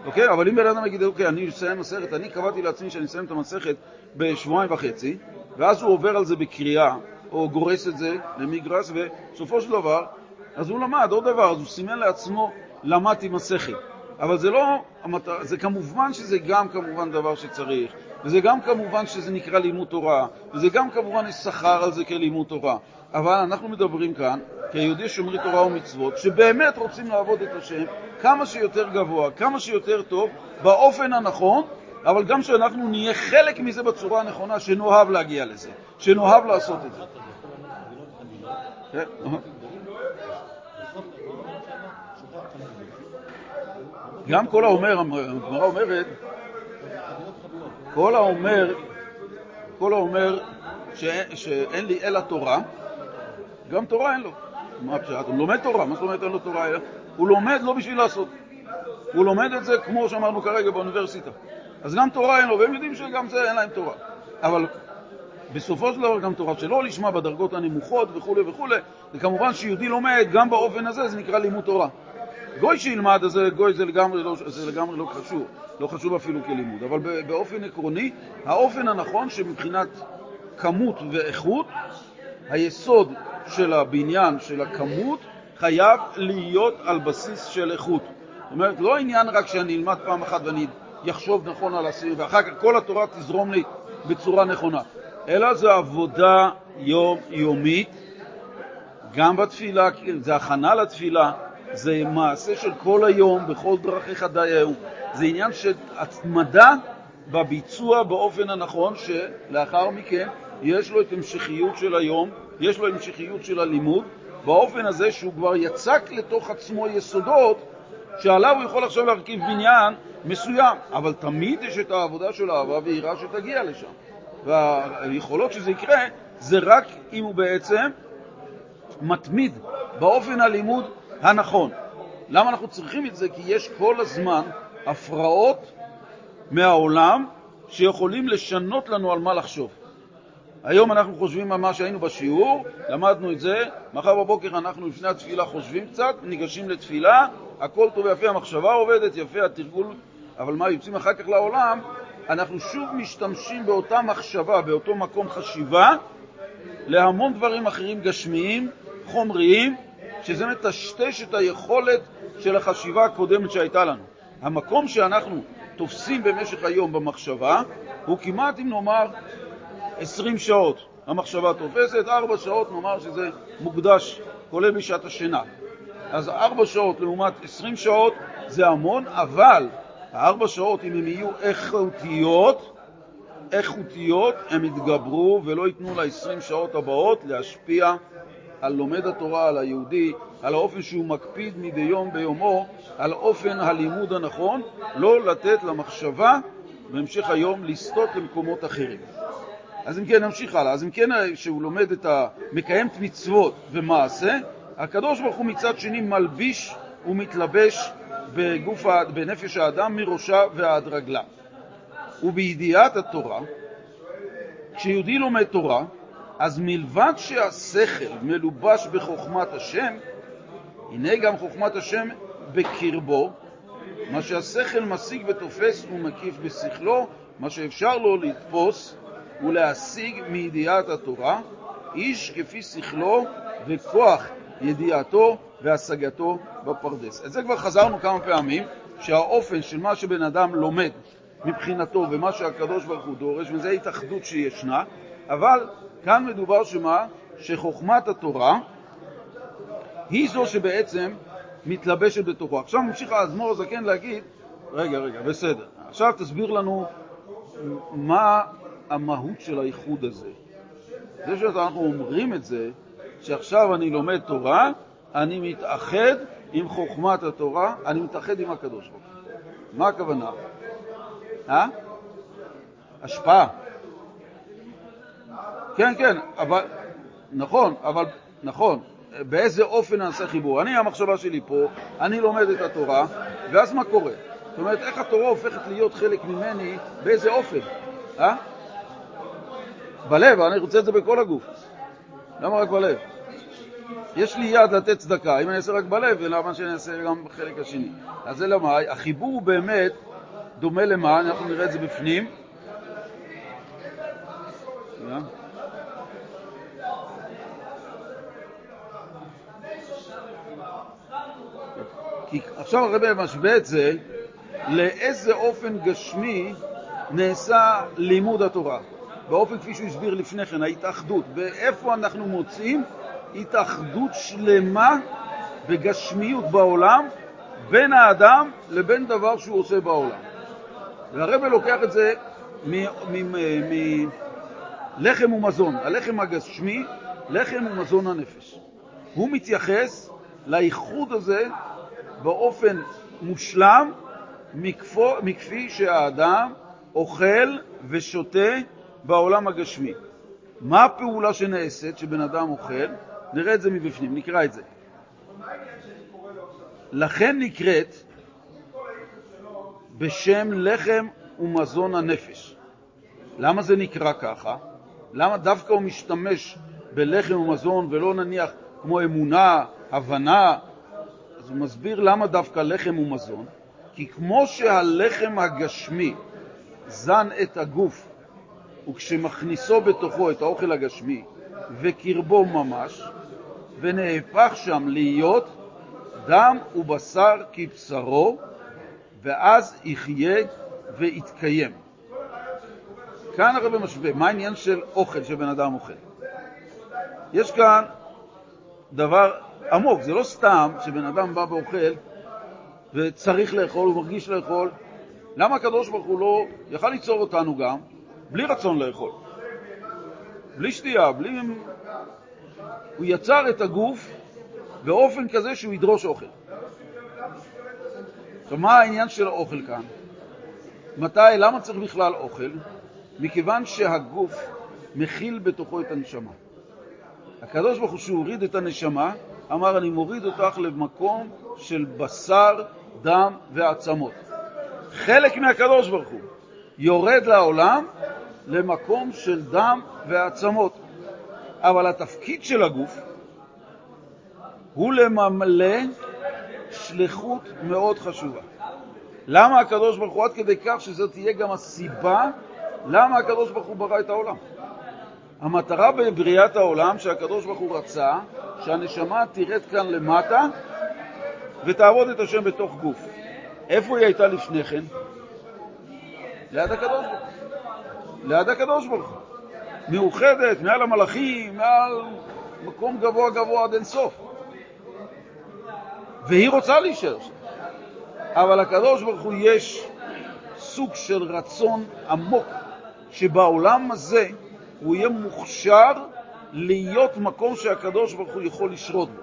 אוקיי? אבל אם בן אדם יגיד, אוקיי, אני אסיים מסכת, אני קבעתי לעצמי שאני אסיים את המסכת בשבועיים וחצי, ואז הוא עובר על זה בקריאה, או גורס את זה למגרס, ובסופו של דבר, אז הוא למד עוד דבר, אז הוא סימן לעצמו, למדתי מסכת. אבל זה לא, זה כמובן שזה גם כמובן דבר שצריך, וזה גם כמובן שזה נקרא לימוד תורה, וזה גם כמובן יש שכר על זה כלימוד תורה. אבל אנחנו מדברים כאן כיהודי שומרי תורה ומצוות, שבאמת רוצים לעבוד את השם כמה שיותר גבוה, כמה שיותר טוב, באופן הנכון, אבל גם שאנחנו נהיה חלק מזה בצורה הנכונה, שנאהב להגיע לזה, שנאהב לעשות את זה. גם כל האומר, הגמרא אומרת, כל האומר, כל האומר שאין לי אלא תורה, גם תורה אין לו. מה הפשט? הוא לומד תורה, מה זאת אומרת אין לו תורה? הוא לומד לא בשביל לעשות. הוא לומד את זה כמו שאמרנו כרגע באוניברסיטה. אז גם תורה אין לו, והם יודעים שגם זה אין להם תורה. אבל בסופו של דבר גם תורה שלא לשמה בדרגות הנמוכות וכו' וכו', וכמובן שיהודי לומד גם באופן הזה, זה נקרא לימוד תורה. גוי שילמד, אז גוי זה לגמרי לא, זה לגמרי לא חשוב, לא חשוב אפילו כלימוד, אבל באופן עקרוני, האופן הנכון שמבחינת כמות ואיכות, היסוד של הבניין, של הכמות, חייב להיות על בסיס של איכות. זאת אומרת, לא עניין רק שאני אלמד פעם אחת ואני אחשוב נכון על הסיר, ואחר כך כל התורה תזרום לי בצורה נכונה, אלא זו עבודה יומיומית, גם בתפילה, זה הכנה לתפילה, זה מעשה של כל היום, בכל דרכיך דייהו. זה עניין של התמדה בביצוע באופן הנכון, שלאחר מכן יש לו את המשכיות של היום, יש לו המשכיות של הלימוד, באופן הזה שהוא כבר יצק לתוך עצמו יסודות שעליו הוא יכול עכשיו להרכיב בניין מסוים, אבל תמיד יש את העבודה של אהבה ויראה שתגיע לשם. והיכולות שזה יקרה זה רק אם הוא בעצם מתמיד באופן הלימוד הנכון. למה אנחנו צריכים את זה? כי יש כל הזמן הפרעות מהעולם שיכולים לשנות לנו על מה לחשוב. היום אנחנו חושבים על מה שהיינו בשיעור, למדנו את זה, מחר בבוקר אנחנו לפני התפילה חושבים קצת, ניגשים לתפילה, הכל טוב ויפה, המחשבה עובדת, יפה התרגול, אבל מה, יוצאים אחר כך לעולם, אנחנו שוב משתמשים באותה מחשבה, באותו מקום חשיבה, להמון דברים אחרים גשמיים, חומריים, שזה מטשטש את היכולת של החשיבה הקודמת שהייתה לנו. המקום שאנחנו תופסים במשך היום במחשבה הוא כמעט, אם נאמר, 20 שעות. המחשבה תופסת, 4 שעות נאמר שזה מוקדש, כולל בשעת השינה. אז 4 שעות לעומת 20 שעות זה המון, אבל הארבע שעות, אם הן יהיו איכותיות, איכותיות, הם יתגברו ולא ייתנו ל-20 שעות הבאות להשפיע על לומד התורה, על היהודי, על האופן שהוא מקפיד מדי יום ביומו, על אופן הלימוד הנכון, לא לתת למחשבה בהמשך היום לסטות למקומות אחרים. אז אם כן, נמשיך הלאה. אז אם כן, שהוא לומד את ה... מקיים את מצוות ומעשה, הקדוש ברוך הוא מצד שני מלביש ומתלבש בגוף, בנפש האדם מראשה ועד רגלה. ובידיעת התורה, כשיהודי לומד תורה, אז מלבד שהשכל מלובש בחוכמת השם, הנה גם חוכמת השם בקרבו, מה שהשכל משיג ותופס ומקיף בשכלו, מה שאפשר לו לתפוס ולהשיג מידיעת התורה, איש כפי שכלו וכוח ידיעתו והשגתו בפרדס. את זה כבר חזרנו כמה פעמים, שהאופן של מה שבן אדם לומד מבחינתו ומה שהקדוש ברוך הוא דורש, וזו התאחדות שישנה, אבל כאן מדובר שמה? שחוכמת התורה היא זו שבעצם מתלבשת בתוכו. עכשיו ממשיך האדמו"ר הזקן להגיד, רגע, רגע, בסדר, עכשיו תסביר לנו מה המהות של האיחוד הזה. זה שאנחנו אומרים את זה, שעכשיו אני לומד תורה, אני מתאחד עם חוכמת התורה, אני מתאחד עם הקדוש ברוך הוא. מה הכוונה? אה? השפעה. כן, כן, אבל, נכון, אבל, נכון, באיזה אופן נעשה חיבור? אני, המחשבה שלי פה, אני לומד את התורה, ואז מה קורה? זאת אומרת, איך התורה הופכת להיות חלק ממני, באיזה אופן? אה? בלב, אני רוצה את זה בכל הגוף. למה רק בלב? יש לי יד לתת צדקה, אם אני אעשה רק בלב, למה שאני אעשה גם בחלק השני? אז זה למה, החיבור באמת דומה למה, אנחנו נראה את זה בפנים. כי עכשיו הרב משווה את זה לאיזה אופן גשמי נעשה לימוד התורה. באופן כפי שהוא הסביר לפני כן, ההתאחדות, ואיפה אנחנו מוצאים התאחדות שלמה בגשמיות בעולם בין האדם לבין דבר שהוא עושה בעולם. והרב לוקח את זה מלחם ומזון, הלחם הגשמי, לחם ומזון הנפש. הוא מתייחס לאיחוד הזה באופן מושלם מכפו, מכפי שהאדם אוכל ושותה בעולם הגשמי. מה הפעולה שנעשית שבן אדם אוכל? נראה את זה מבפנים, נקרא את זה. לכן נקראת בשם לחם ומזון הנפש. למה זה נקרא ככה? למה דווקא הוא משתמש בלחם ומזון ולא נניח כמו אמונה, הבנה? אז הוא מסביר למה דווקא לחם ומזון. כי כמו שהלחם הגשמי זן את הגוף, וכשמכניסו בתוכו את האוכל הגשמי וקרבו ממש, ונהפך שם להיות דם ובשר כבשרו, ואז יחיה ויתקיים. כאן הרב משווה, מה העניין של אוכל שבן אדם אוכל? יש כאן דבר עמוק, זה לא סתם שבן אדם בא ואוכל וצריך לאכול, הוא מרגיש לאכול. למה הקדוש ברוך הוא לא יכל ליצור אותנו גם בלי רצון לאכול? בלי שתייה, בלי... הוא יצר את הגוף באופן כזה שהוא ידרוש אוכל. עכשיו, מה העניין של האוכל כאן? מתי, למה צריך בכלל אוכל? מכיוון שהגוף מכיל בתוכו את הנשמה. הקדוש ברוך הוא, שהוא הוריד את הנשמה, אמר, אני מוריד אותך למקום של בשר, דם ועצמות. חלק מהקדוש ברוך הוא יורד לעולם למקום של דם ועצמות. אבל התפקיד של הגוף הוא לממלא שליחות מאוד חשובה. למה הקדוש ברוך הוא עד כדי כך שזאת תהיה גם הסיבה למה הקדוש ברוך הוא ברא את העולם? המטרה בבריאת העולם שהקדוש ברוך הוא רצה שהנשמה תרד כאן למטה ותעבוד את השם בתוך גוף. איפה היא הייתה לפני כן? ליד הקדוש ברוך הוא. ליד הקדוש ברוך הוא. מאוחדת, מעל המלאכים, מעל מקום גבוה גבוה עד אינסוף. והיא רוצה להישאר שם. אבל הקדוש ברוך הוא יש סוג של רצון עמוק שבעולם הזה הוא יהיה מוכשר להיות מקום שהקדוש ברוך הוא יכול לשרות בו.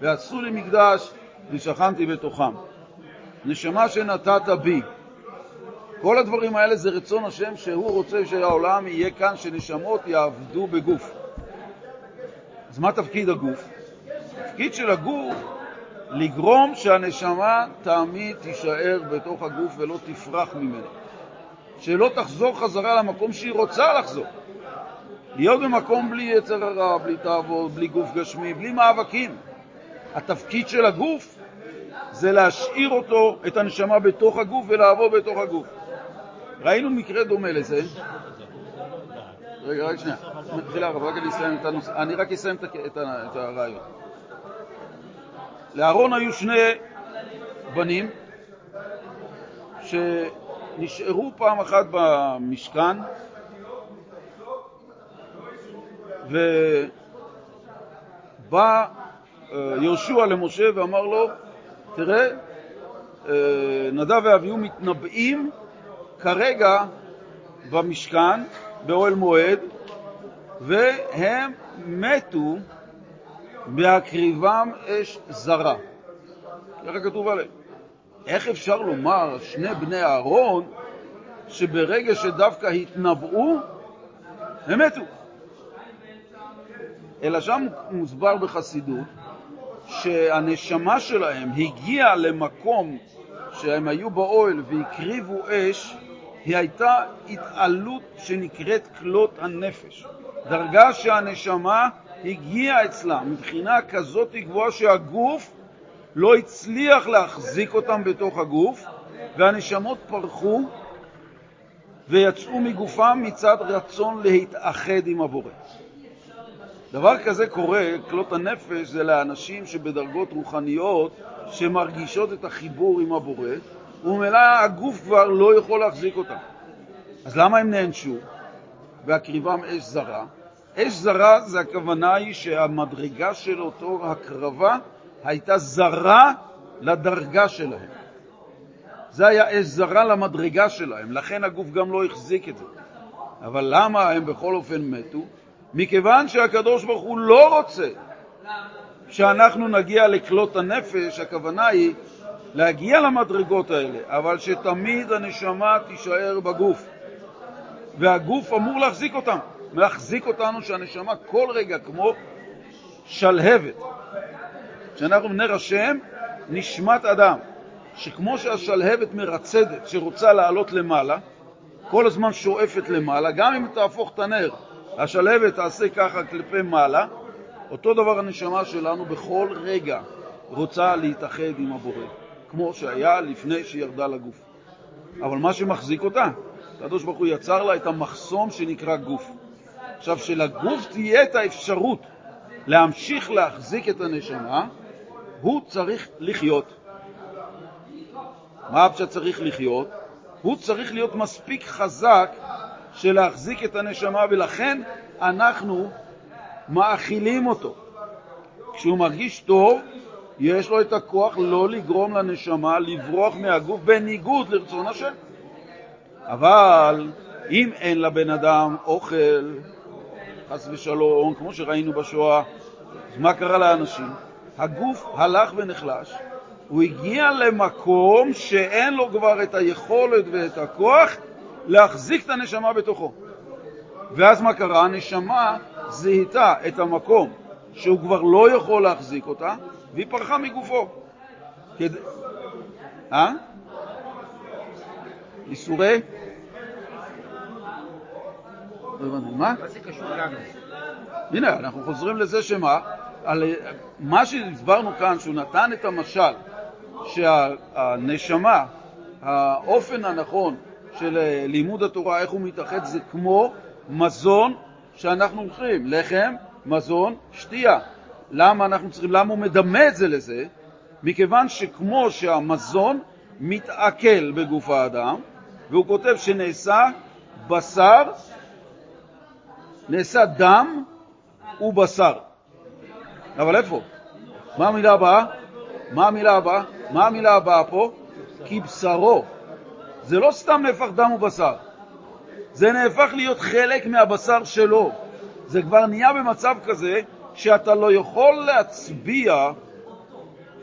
ועשו לי מקדש ושכנתי בתוכם. נשמה שנתת בי. כל הדברים האלה זה רצון השם שהוא רוצה שהעולם יהיה כאן, שנשמות יעבדו בגוף. אז מה תפקיד הגוף? התפקיד של הגוף לגרום שהנשמה תמיד תישאר בתוך הגוף ולא תפרח ממנו. שלא תחזור חזרה למקום שהיא רוצה לחזור. להיות במקום בלי יצר הרע, בלי תאוות, בלי גוף גשמי, בלי מאבקים. התפקיד של הגוף זה להשאיר אותו, את הנשמה, בתוך הגוף ולעבור בתוך הגוף. ראינו מקרה דומה לזה. רגע, רק שנייה. מתחילה רק אני אסיים את הנושא. אני רק אסיים את הרעיון. לאהרון היו שני בנים שנשארו פעם אחת במשכן ובא אה, יהושע למשה ואמר לו, תראה, אה, נדב ואביהו מתנבאים כרגע במשכן, באוהל מועד, והם מתו בהקריבם אש זרה. ככה כתוב עליהם. איך אפשר לומר שני בני אהרון שברגע שדווקא התנבאו, הם מתו? אלא שם מוסבר בחסידות שהנשמה שלהם הגיעה למקום שהם היו באוהל והקריבו אש, היא הייתה התעלות שנקראת כלות הנפש. דרגה שהנשמה הגיעה אצלה מבחינה כזאת גבוהה שהגוף לא הצליח להחזיק אותם בתוך הגוף, והנשמות פרחו ויצאו מגופם מצד רצון להתאחד עם הבורא. דבר כזה קורה, כלות הנפש, זה לאנשים שבדרגות רוחניות שמרגישות את החיבור עם הבורא, וממילא הגוף כבר לא יכול להחזיק אותם. אז למה הם נענשו? והקריבם אש זרה. אש זרה זה הכוונה היא שהמדרגה של אותו הקרבה הייתה זרה לדרגה שלהם. זה היה אש זרה למדרגה שלהם, לכן הגוף גם לא החזיק את זה. אבל למה הם בכל אופן מתו? מכיוון שהקדוש ברוך הוא לא רוצה שאנחנו נגיע לכלות הנפש, הכוונה היא להגיע למדרגות האלה, אבל שתמיד הנשמה תישאר בגוף, והגוף אמור להחזיק אותם, להחזיק אותנו שהנשמה כל רגע כמו שלהבת. כשאנחנו בני השם, נשמת אדם, שכמו שהשלהבת מרצדת, שרוצה לעלות למעלה, כל הזמן שואפת למעלה, גם אם תהפוך את הנר השלבת תעשה ככה כלפי מעלה, אותו דבר הנשמה שלנו בכל רגע רוצה להתאחד עם הבורא, כמו שהיה לפני שהיא ירדה לגוף. אבל מה שמחזיק אותה, הקדוש ברוך הוא יצר לה את המחסום שנקרא גוף. עכשיו, שלגוף תהיה את האפשרות להמשיך להחזיק את הנשמה, הוא צריך לחיות. מה הפשט צריך לחיות? הוא צריך להיות מספיק חזק של להחזיק את הנשמה, ולכן אנחנו מאכילים אותו. כשהוא מרגיש טוב, יש לו את הכוח לא לגרום לנשמה לברוח מהגוף בניגוד לרצון השם. אבל אם אין לבן אדם אוכל, חס ושלום, כמו שראינו בשואה, אז מה קרה לאנשים? הגוף הלך ונחלש, הוא הגיע למקום שאין לו כבר את היכולת ואת הכוח להחזיק את הנשמה בתוכו. ואז מה קרה? הנשמה זיהתה את המקום שהוא כבר לא יכול להחזיק אותה, והיא פרחה מגופו. אה? איסורי? לא מה? הנה, אנחנו חוזרים לזה שמה? על מה שהסברנו כאן, שהוא נתן את המשל שהנשמה, האופן הנכון של לימוד התורה, איך הוא מתאחד, זה כמו מזון שאנחנו אוכלים, לחם, מזון, שתייה. למה אנחנו צריכים, למה הוא מדמה את זה לזה? מכיוון שכמו שהמזון מתעכל בגוף האדם, והוא כותב שנעשה בשר, נעשה דם ובשר. אבל איפה? מה המילה הבאה? מה המילה הבאה? מה המילה הבאה פה? כבשרו. זה לא סתם נהפך דם ובשר, זה נהפך להיות חלק מהבשר שלו. זה כבר נהיה במצב כזה שאתה לא יכול להצביע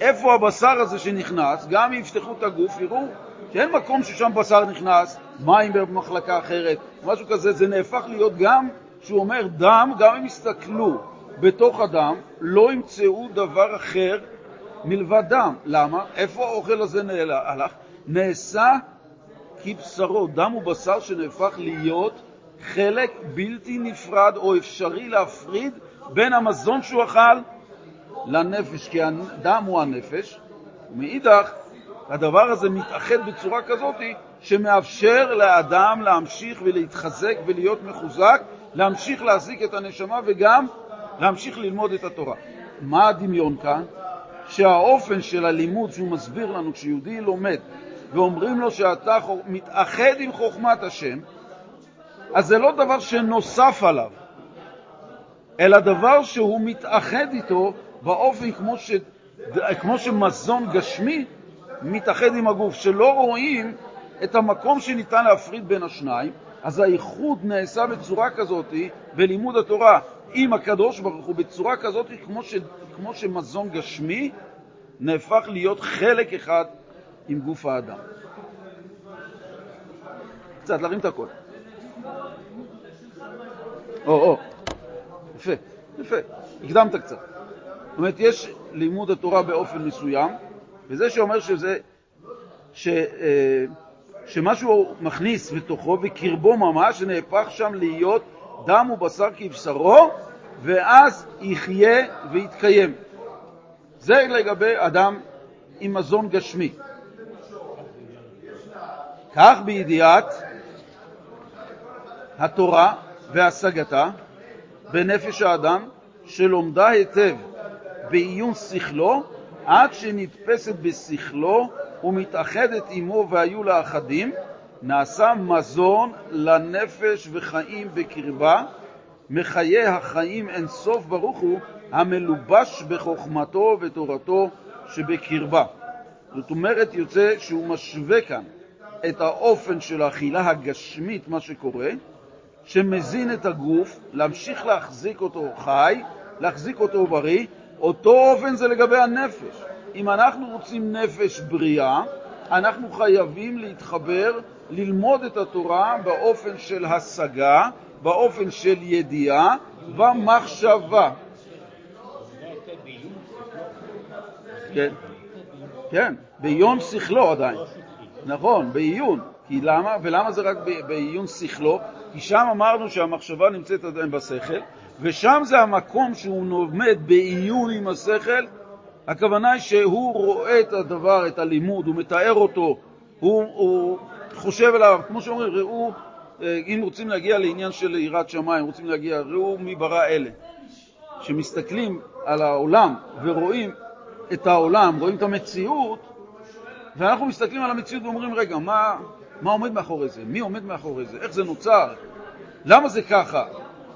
איפה הבשר הזה שנכנס, גם אם יפתחו את הגוף, יראו שאין מקום ששם בשר נכנס, מים במחלקה אחרת, משהו כזה, זה נהפך להיות גם, שהוא אומר דם, גם אם יסתכלו בתוך הדם, לא ימצאו דבר אחר מלבד דם. למה? איפה האוכל הזה הלך? נעשה כבשרו, דם ובשר שנהפך להיות חלק בלתי נפרד או אפשרי להפריד בין המזון שהוא אכל לנפש, כי הדם הוא הנפש, ומאידך הדבר הזה מתאחד בצורה כזאת שמאפשר לאדם להמשיך ולהתחזק ולהיות מחוזק, להמשיך להחזיק את הנשמה וגם להמשיך ללמוד את התורה. מה הדמיון כאן? שהאופן של הלימוד שהוא מסביר לנו כשיהודי לומד ואומרים לו שאתה מתאחד עם חוכמת השם, אז זה לא דבר שנוסף עליו, אלא דבר שהוא מתאחד איתו באופן כמו, ש... כמו שמזון גשמי מתאחד עם הגוף, שלא רואים את המקום שניתן להפריד בין השניים, אז האיחוד נעשה בצורה כזאת בלימוד התורה עם הקדוש ברוך הוא, בצורה כזאת כמו, ש... כמו שמזון גשמי נהפך להיות חלק אחד עם גוף האדם. קצת להרים את הכל. או, או, יפה, יפה, הקדמת קצת. זאת אומרת, יש לימוד התורה באופן מסוים, וזה שאומר שזה, ש, אה, שמשהו מכניס בתוכו וקרבו ממש, שנהפך שם להיות דם ובשר כבשרו, ואז יחיה ויתקיים. זה לגבי אדם עם מזון גשמי. כך בידיעת התורה והשגתה בנפש האדם, שלומדה היטב בעיון שכלו, עד שנתפסת בשכלו ומתאחדת עמו והיו לה אחדים, נעשה מזון לנפש וחיים בקרבה, מחיי החיים אין סוף ברוך הוא, המלובש בחוכמתו ותורתו שבקרבה. זאת אומרת, יוצא שהוא משווה כאן את האופן של האכילה הגשמית, מה שקורה, שמזין את הגוף, להמשיך להחזיק אותו חי, להחזיק אותו בריא, אותו אופן זה לגבי הנפש. אם אנחנו רוצים נפש בריאה, אנחנו חייבים להתחבר, ללמוד את התורה באופן של השגה, באופן של ידיעה, במחשבה. כן, כן, ביום שכלו עדיין. נכון, בעיון. כי למה? ולמה זה רק בעיון שכלו? כי שם אמרנו שהמחשבה נמצאת עדיין בשכל, ושם זה המקום שהוא לומד בעיון עם השכל. הכוונה היא שהוא רואה את הדבר, את הלימוד, הוא מתאר אותו, הוא, הוא חושב עליו, כמו שאומרים, ראו, אה, אם רוצים להגיע לעניין של יראת שמיים, רוצים להגיע, ראו מי ברא אלה. שמסתכלים על העולם ורואים את העולם, רואים את המציאות, ואנחנו מסתכלים על המציאות ואומרים, רגע, מה, מה עומד מאחורי זה? מי עומד מאחורי זה? איך זה נוצר? למה זה ככה?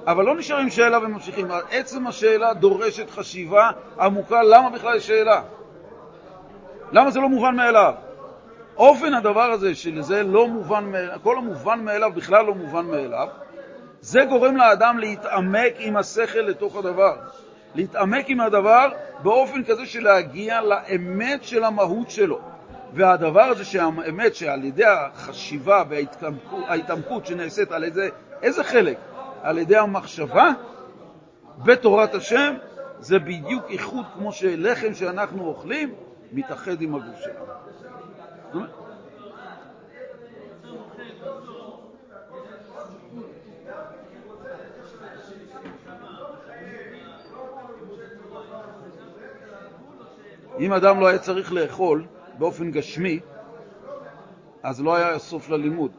אבל לא נשארים שאלה וממשיכים. עצם השאלה דורשת חשיבה עמוקה, למה בכלל יש שאלה? למה זה לא מובן מאליו? אופן הדבר הזה, שזה לא מובן מאליו, כל המובן מאליו בכלל לא מובן מאליו, זה גורם לאדם להתעמק עם השכל לתוך הדבר. להתעמק עם הדבר באופן כזה של להגיע לאמת של המהות שלו. והדבר הזה שהאמת שעל ידי החשיבה וההתעמקות שנעשית על ידי איזה חלק? על ידי המחשבה בתורת השם, זה בדיוק איחוד כמו שלחם שאנחנו אוכלים מתאחד עם הגוף שלנו. אם אדם לא היה צריך לאכול באופן גשמי, אז לא היה סוף ללימוד.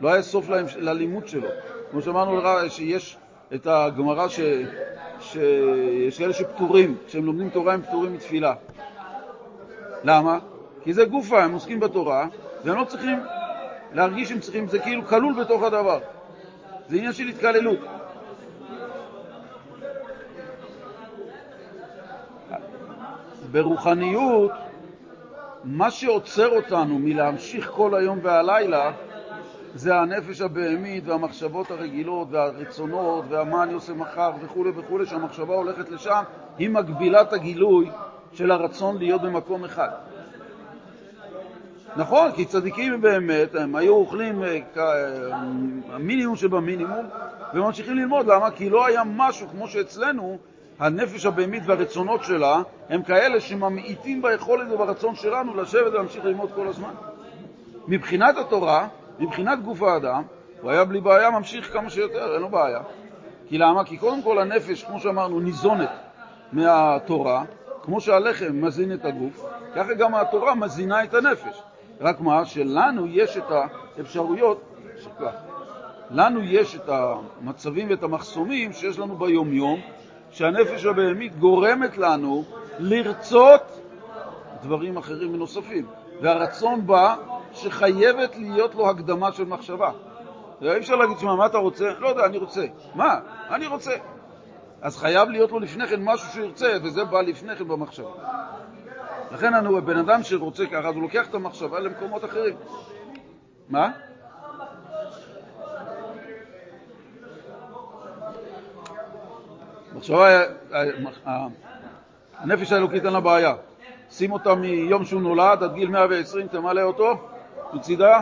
לא היה סוף ללימוד שלו. כמו שאמרנו לך, שיש את הגמרא ש... שיש כאלה שפטורים, כשהם לומדים תורה הם פטורים מתפילה. למה? כי זה גופה, הם עוסקים בתורה, והם לא צריכים להרגיש שהם צריכים, זה כאילו כלול בתוך הדבר. זה עניין של התקללות. ברוחניות, מה שעוצר אותנו מלהמשיך כל היום והלילה זה הנפש הבהמית והמחשבות הרגילות והרצונות והמה אני עושה מחר וכו' וכו', שהמחשבה הולכת לשם, היא מגבילה את הגילוי של הרצון להיות במקום אחד. נכון, כי צדיקים באמת, הם היו אוכלים אה, אה, המינימום שבמינימום וממשיכים ללמוד. למה? כי לא היה משהו כמו שאצלנו, הנפש הבהמית והרצונות שלה הם כאלה שממעיטים ביכולת וברצון שלנו לשבת ולהמשיך ללמוד כל הזמן. מבחינת התורה, מבחינת גוף האדם, הוא היה בלי בעיה ממשיך כמה שיותר, אין לו בעיה. כי למה? כי קודם כל הנפש, כמו שאמרנו, ניזונת מהתורה, כמו שהלחם מזין את הגוף, ככה גם התורה מזינה את הנפש. רק מה? שלנו יש את האפשרויות, שכך, לנו יש את המצבים ואת המחסומים שיש לנו ביומיום, שהנפש הבהמית גורמת לנו לרצות דברים אחרים ונוספים. והרצון בא שחייבת להיות לו הקדמה של מחשבה. אי אפשר להגיד, שמע, מה אתה רוצה? לא יודע, אני רוצה. מה? אני רוצה. אז חייב להיות לו לפני כן משהו שהוא ירצה, וזה בא לפני כן במחשבה. לכן אנו, בן אדם שרוצה ככה, אז הוא לוקח את המחשבה למקומות אחרים. מה? מחשבה, הנפש האלוקית אין לה בעיה. שים אותה מיום שהוא נולד עד גיל 120, תמלא אותו, מצידה,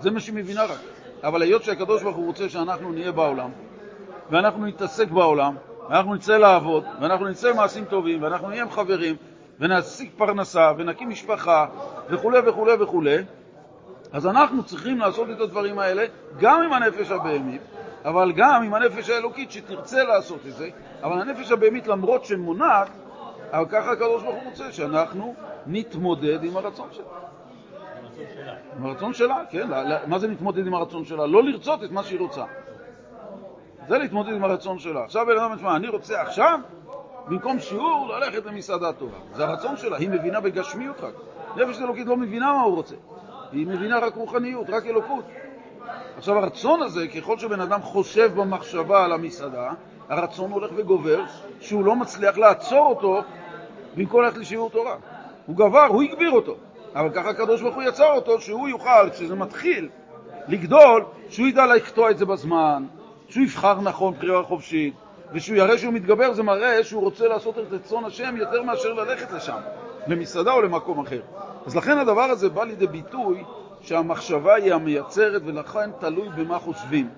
זה מה שהיא מבינה רק. אבל היות שהקדוש ברוך הוא רוצה שאנחנו נהיה בעולם, ואנחנו נתעסק בעולם, ואנחנו נצא לעבוד, ואנחנו נצא מעשים טובים, ואנחנו נהיה עם חברים, ונעסיק פרנסה, ונקים משפחה, וכו' וכו' וכו', אז אנחנו צריכים לעשות את הדברים האלה גם עם הנפש הבהמית, אבל גם עם הנפש האלוקית שתרצה לעשות את זה, אבל הנפש הבהמית, למרות שמונעת, אבל ככה הקדוש ברוך הוא רוצה, שאנחנו נתמודד עם הרצון שלה. עם הרצון שלה, כן. מה זה להתמודד עם הרצון שלה? לא לרצות את מה שהיא רוצה. זה להתמודד עם הרצון שלה. עכשיו בן אדם אומר, אני רוצה עכשיו, במקום שיעור, ללכת למסעדה טובה. זה הרצון שלה, היא מבינה בגשמיות רק. נפש אלוקית לא מבינה מה הוא רוצה. היא מבינה רק רוחניות, רק אלוקות. עכשיו הרצון הזה, ככל שבן אדם חושב במחשבה על המסעדה, הרצון הולך וגובר, שהוא לא מצליח לעצור אותו במקום ללכת לשיעור תורה. הוא גבר, הוא הגביר אותו. אבל ככה הקדוש ברוך הוא יצר אותו, שהוא יוכל, כשזה מתחיל לגדול, שהוא ידע לקטוע את זה בזמן, שהוא יבחר נכון בחירה חופשית, ושהוא יראה שהוא מתגבר, זה מראה שהוא רוצה לעשות את רצון השם יותר מאשר ללכת לשם, למסעדה או למקום אחר. אז לכן הדבר הזה בא לידי ביטוי שהמחשבה היא המייצרת, ולכן תלוי במה חושבים.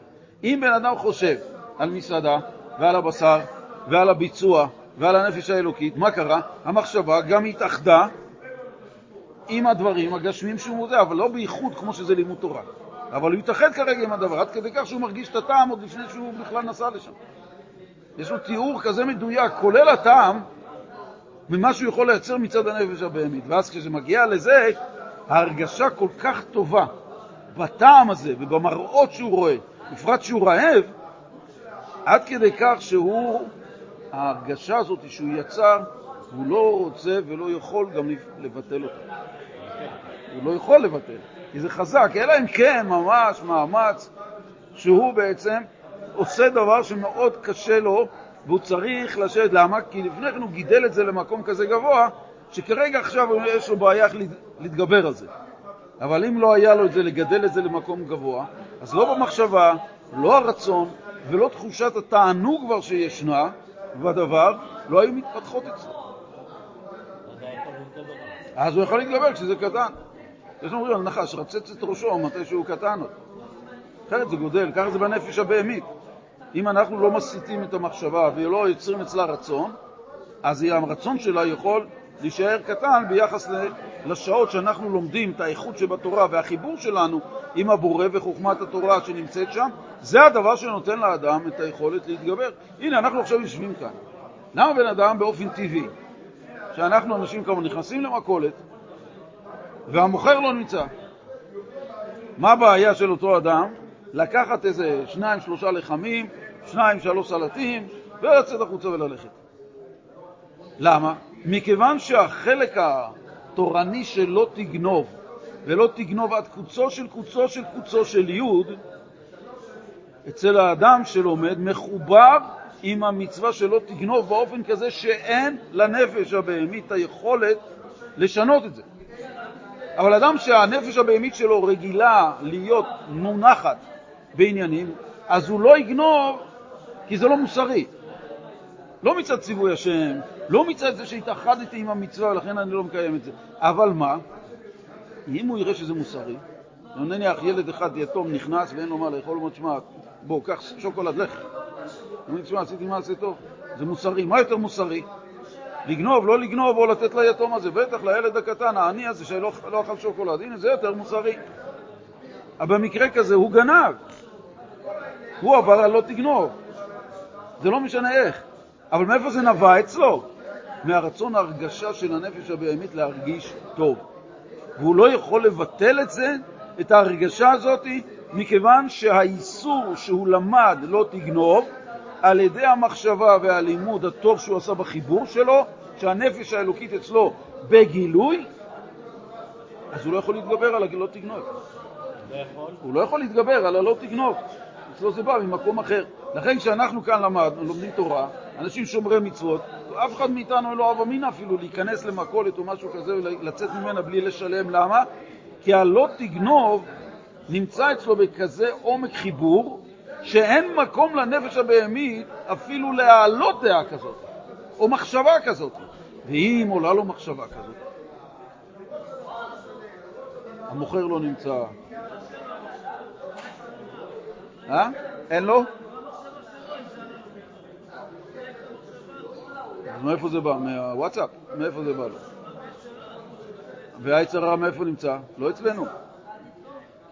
אם בן אדם חושב על מסעדה ועל הבשר ועל הביצוע ועל הנפש האלוקית, מה קרה? המחשבה גם התאחדה עם הדברים הגשמים שהוא מודה, אבל לא בייחוד כמו שזה לימוד תורה. אבל הוא יתאחד כרגע עם הדבר, עד כדי כך שהוא מרגיש את הטעם עוד לפני שהוא בכלל נסע לשם. יש לו תיאור כזה מדויק, כולל הטעם, ממה שהוא יכול לייצר מצד הנפש הבהמית. ואז כשזה מגיע לזה, ההרגשה כל כך טובה בטעם הזה ובמראות שהוא רואה, בפרט שהוא רעב, עד כדי כך שהוא, ההרגשה הזאת שהוא יצר, הוא לא רוצה ולא יכול גם לבטל אותה. הוא לא יכול לבטל, כי זה חזק, אלא אם כן ממש מאמץ שהוא בעצם עושה דבר שמאוד קשה לו והוא צריך לשבת. למה? כי לפני כן הוא גידל את זה למקום כזה גבוה, שכרגע עכשיו יש לו בעיה להתגבר על זה. אבל אם לא היה לו את זה, לגדל את זה למקום גבוה, אז לא במחשבה, לא הרצון ולא תחושת התענוג כבר שישנה בדבר, לא היו מתפתחות אצלו. אז הוא יכול להתגבר כשזה קטן. יש אומרים על נחש, רצץ את ראשו מתי שהוא קטן. אחרת זה גודל, ככה זה בנפש הבהמית. אם אנחנו לא מסיטים את המחשבה ולא יוצרים אצלה רצון, אז הרצון שלה יכול להישאר קטן ביחס לשעות שאנחנו לומדים את האיכות שבתורה והחיבור שלנו עם הבורא וחוכמת התורה שנמצאת שם, זה הדבר שנותן לאדם את היכולת להתגבר. הנה, אנחנו עכשיו יושבים כאן. למה בן אדם באופן טבעי, שאנחנו אנשים כמובן נכנסים למכולת והמוכר לא נמצא, מה הבעיה של אותו אדם? לקחת איזה שניים, שלושה לחמים, שניים, שלוש סלטים, ולצאת החוצה וללכת. למה? מכיוון שהחלק התורני של לא תגנוב, ולא תגנוב עד קוצו של קוצו של קוצו של יוד, אצל האדם שלומד מחובר עם המצווה שלא תגנוב באופן כזה שאין לנפש הבהמית היכולת לשנות את זה. אבל אדם שהנפש הבהמית שלו רגילה להיות מונחת בעניינים, אז הוא לא יגנוב כי זה לא מוסרי. לא מצד ציווי השם, לא מצד זה שהתאחדתי עם המצווה ולכן אני לא מקיים את זה. אבל מה? אם הוא יראה שזה מוסרי, נניח ילד אחד יתום נכנס ואין לו מה לאכול, הוא אומר, תשמע, בוא, קח שוקולד, לך. הוא אומר, תשמע, עשיתי מעשה טוב. זה מוסרי. מה יותר מוסרי? לגנוב, לא לגנוב, או לתת ליתום הזה. בטח לילד הקטן, העני הזה שלא לא אכל שוקולד. הנה, זה יותר מוסרי. אבל במקרה כזה הוא גנב. הוא אבל לא תגנוב. זה לא משנה איך. אבל מאיפה זה נבע אצלו? מהרצון ההרגשה של הנפש הבהמית להרגיש טוב. והוא לא יכול לבטל את זה, את ההרגשה הזאת, מכיוון שהאיסור שהוא למד לא תגנוב, על ידי המחשבה והלימוד הטוב שהוא עשה בחיבור שלו, שהנפש האלוקית אצלו בגילוי, אז הוא לא יכול להתגבר על הלא תגנוב. לא הוא לא יכול להתגבר על הלא תגנוב. אצלו זה בא ממקום אחר. לכן כשאנחנו כאן למדנו, לומדים תורה, אנשים שומרי מצוות, אף אחד מאיתנו לא אב אמינא אפילו להיכנס למכולת או משהו כזה ולצאת ממנה בלי לשלם. למה? כי הלא תגנוב נמצא אצלו בכזה עומק חיבור, שאין מקום לנפש הבהמית אפילו להעלות דעה כזאת, או מחשבה כזאת. ואם עולה לו מחשבה כזאת, המוכר לא נמצא. אה? אין לו? אז מאיפה זה בא? מהוואטסאפ? מאיפה זה בא לו? והיצר הרע מאיפה נמצא? לא אצלנו.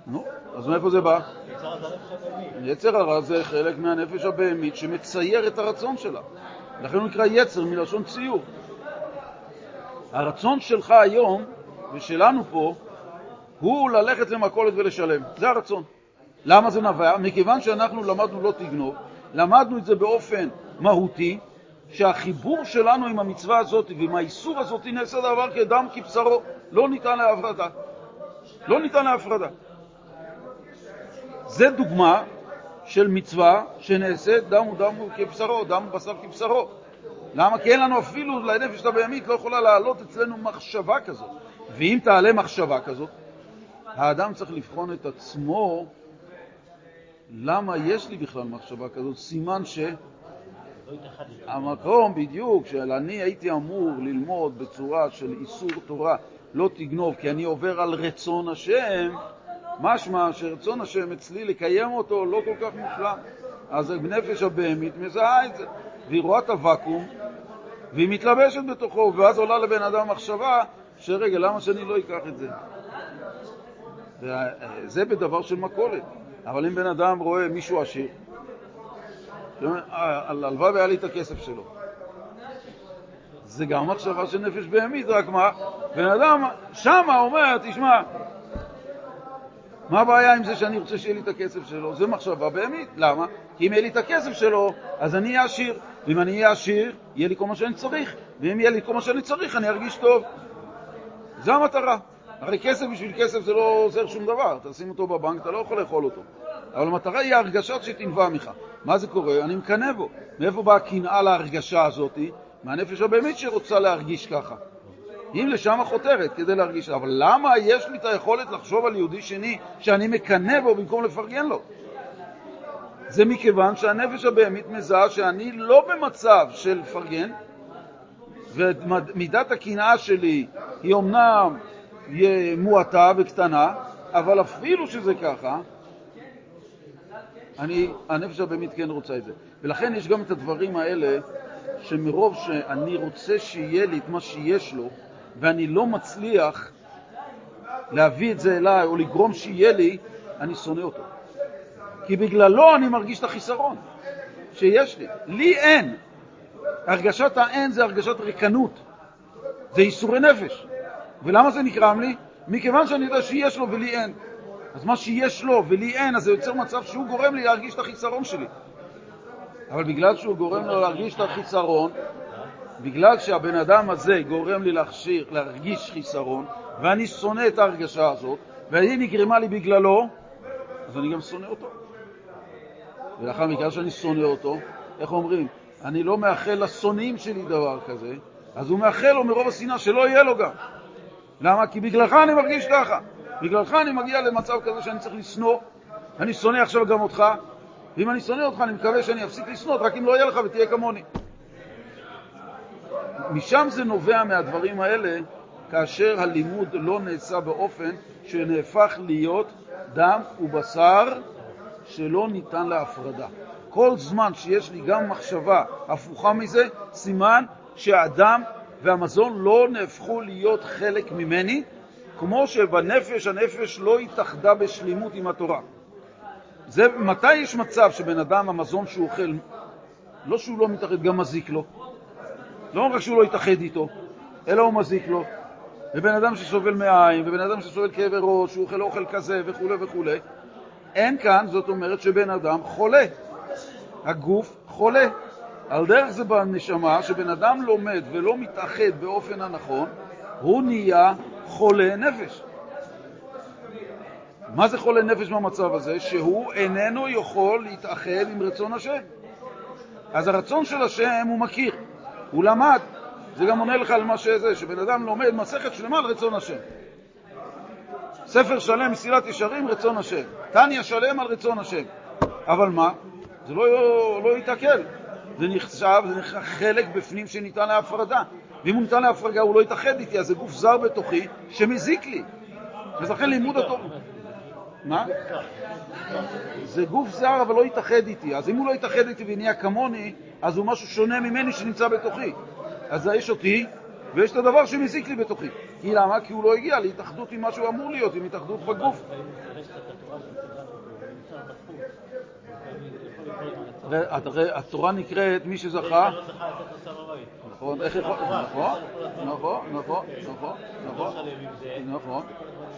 נו, אז מאיפה זה בא? יצר הרע זה חלק מהנפש הבהמית שמצייר את הרצון שלה. לכן הוא נקרא יצר מלשון ציור. הרצון שלך היום, ושלנו פה, הוא ללכת למכולת ולשלם. זה הרצון. למה זה נבע? מכיוון שאנחנו למדנו לא תגנוב, למדנו את זה באופן מהותי, שהחיבור שלנו עם המצווה הזאת ועם האיסור הזאת נעשה דבר כדם כבשרו, לא ניתן להפרדה. לא ניתן להפרדה. זה דוגמה של מצווה שנעשית דם ודם כבשרו, דם ובשר כבשרו. למה? כי אין לנו אפילו, לנפש הבהמית לא יכולה לעלות אצלנו מחשבה כזאת. ואם תעלה מחשבה כזאת, האדם צריך לבחון את עצמו למה יש לי בכלל מחשבה כזאת, סימן ש... המקום בדיוק של אני הייתי אמור ללמוד בצורה של איסור תורה לא תגנוב כי אני עובר על רצון השם, משמע שרצון השם אצלי לקיים אותו לא כל כך מושלם. אז נפש הבהמית מזהה את זה, והיא רואה את הוואקום והיא מתלבשת בתוכו, ואז עולה לבן אדם מחשבה שרגע, למה שאני לא אקח את זה? זה בדבר של מכולת. אבל אם בן אדם רואה מישהו עשיר, הלוואי והיה לי את הכסף שלו. זה גם מחשבה של נפש בהמית, רק מה? בן אדם שמה אומר, תשמע, מה הבעיה עם זה שאני רוצה שיהיה לי את הכסף שלו? זו מחשבה בהמית. למה? כי אם יהיה לי את הכסף שלו, אז אני אהיה עשיר. ואם אני אהיה עשיר, יהיה לי כל מה שאני צריך. ואם יהיה לי כל מה שאני צריך, אני ארגיש טוב. זו המטרה. הרי כסף בשביל כסף זה לא עוזר שום דבר. תשים אותו בבנק, אתה לא יכול לאכול אותו. אבל המטרה היא ההרגשה שתנבע ממך. מה זה קורה? אני מקנא בו. מאיפה באה הקנאה להרגשה הזאת? מהנפש הבהמית שרוצה להרגיש ככה. אם לשם חותרת כדי להרגיש, אבל למה יש לי את היכולת לחשוב על יהודי שני שאני מקנא בו במקום לפרגן לו? זה מכיוון שהנפש הבהמית מזהה שאני לא במצב של לפרגן, ומידת הקנאה שלי היא אומנם מועטה וקטנה, אבל אפילו שזה ככה, אני, הנפש הבהמית כן רוצה את זה. ולכן יש גם את הדברים האלה שמרוב שאני רוצה שיהיה לי את מה שיש לו, ואני לא מצליח להביא את זה אליי או לגרום שיהיה לי, אני שונא אותו. כי בגללו אני מרגיש את החיסרון שיש לי. לי אין. הרגשת האין זה הרגשת ריקנות. זה ייסורי נפש. ולמה זה נקרם לי? מכיוון שאני יודע שיש לו ולי אין. אז מה שיש לו ולי אין, אז זה יוצר מצב שהוא גורם לי להרגיש את החיסרון שלי. אבל בגלל שהוא גורם לו להרגיש את החיסרון, בגלל שהבן אדם הזה גורם לי להכשיר, להרגיש חיסרון, ואני שונא את ההרגשה הזאת, והיא נגרמה לי בגללו, אז אני גם שונא אותו. ולאחר מכן שאני שונא אותו, איך אומרים? אני לא מאחל לשונאים שלי דבר כזה, אז הוא מאחל לו מרוב השנאה שלא יהיה לו גם. למה? כי בגללך אני מרגיש ככה. בגללך אני מגיע למצב כזה שאני צריך לשנוא, אני שונא עכשיו גם אותך, ואם אני שונא אותך אני מקווה שאני אפסיק לשנוא, רק אם לא יהיה לך ותהיה כמוני. משם זה נובע מהדברים האלה, כאשר הלימוד לא נעשה באופן שנהפך להיות דם ובשר שלא ניתן להפרדה. כל זמן שיש לי גם מחשבה הפוכה מזה, סימן שהאדם והמזון לא נהפכו להיות חלק ממני, כמו שבנפש הנפש לא התאחדה בשלימות עם התורה. זה, מתי יש מצב שבן אדם, המזון שהוא אוכל, לא שהוא לא מתאחד, גם מזיק לו. לא רק שהוא לא יתאחד איתו, אלא הוא מזיק לו. ובן אדם שסובל מעיים, ובן אדם שסובל כאבי ראש, שהוא אוכל אוכל כזה וכו' וכו', אין כאן, זאת אומרת שבן אדם חולה. הגוף חולה. על דרך זה בנשמה, שבן אדם לומד ולא מתאחד באופן הנכון, הוא נהיה חולה נפש. מה זה חולה נפש במצב הזה? שהוא איננו יכול להתאחד עם רצון השם. אז הרצון של השם הוא מכיר, הוא למד. זה גם עונה לך על מה שזה, שבן אדם לומד מסכת שלמה על רצון השם. ספר שלם, מסילת ישרים, רצון השם. טניה שלם על רצון השם. אבל מה? זה לא, לא ייתקל. זה נחשב, זה נחשב חלק בפנים שניתן להפרדה. ואם הוא ניתן להפרדה, הוא לא יתאחד איתי, אז זה גוף זר בתוכי שמזיק לי. אז לכן לימוד התורה... מה? זה גוף זר, אבל לא יתאחד איתי. אז אם הוא לא יתאחד איתי ונהיה כמוני, אז הוא משהו שונה ממני שנמצא בתוכי. אז יש אותי, ויש את הדבר שמזיק לי בתוכי. כי למה? כי הוא לא הגיע להתאחדות עם מה שהוא אמור להיות, עם התאחדות בגוף. התורה נקראת מי שזכה נכון, איך יכול... נכון, נכון, נכון, נכון, נכון, נכון.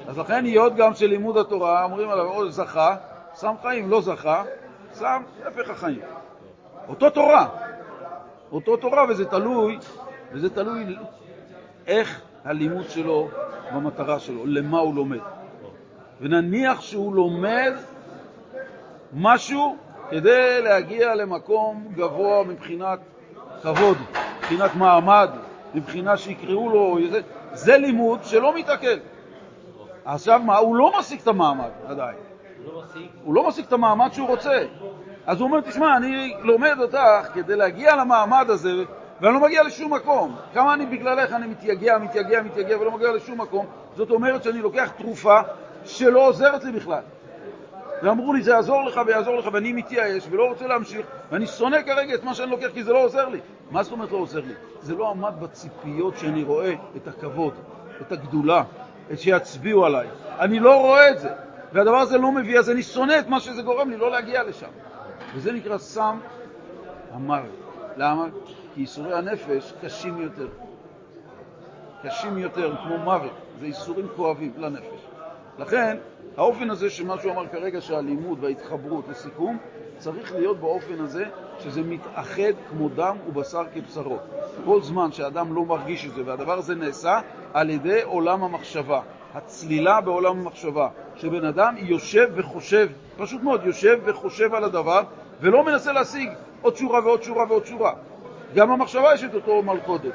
אז לכן היות גם של לימוד התורה, אומרים עליו, או זכה, שם חיים, לא זכה, שם הפך החיים. אותו תורה, אותו תורה, וזה תלוי, וזה תלוי איך הלימוד שלו במטרה שלו, למה הוא לומד. ונניח שהוא לומד משהו כדי להגיע למקום גבוה מבחינת כבוד, מבחינת מעמד, מבחינה שיקראו לו, זה, זה לימוד שלא מתעכל. עכשיו מה, הוא לא משיג את המעמד עדיין. הוא לא משיג את המעמד שהוא רוצה. אז הוא אומר, תשמע, אני לומד אותך כדי להגיע למעמד הזה, ואני לא מגיע לשום מקום. כמה אני בגללך אני מתייגע, מתייגע, מתייגע ולא מגיע לשום מקום. זאת אומרת שאני לוקח תרופה שלא עוזרת לי בכלל. ואמרו לי, זה יעזור לך ויעזור לך, ואני מתייאש ולא רוצה להמשיך, ואני שונא כרגע את מה שאני לוקח כי זה לא עוזר לי. מה זאת אומרת לא עוזר לי? זה לא עמד בציפיות שאני רואה את הכבוד, את הגדולה, את שיצביעו עליי. אני לא רואה את זה, והדבר הזה לא מביא, אז אני שונא את מה שזה גורם לי לא להגיע לשם. וזה נקרא סם המוות. למה? כי ייסורי הנפש קשים יותר. קשים יותר, כמו מוות. זה ייסורים כואבים לנפש. לכן, האופן הזה שמה שהוא אמר כרגע, שהלימוד וההתחברות, לסיכום, צריך להיות באופן הזה שזה מתאחד כמו דם ובשר כבשרו. כל זמן שאדם לא מרגיש את זה, והדבר הזה נעשה על ידי עולם המחשבה, הצלילה בעולם המחשבה, שבן אדם יושב וחושב, פשוט מאוד, יושב וחושב על הדבר, ולא מנסה להשיג עוד שורה ועוד שורה ועוד שורה. גם המחשבה יש את אותו מלכודת.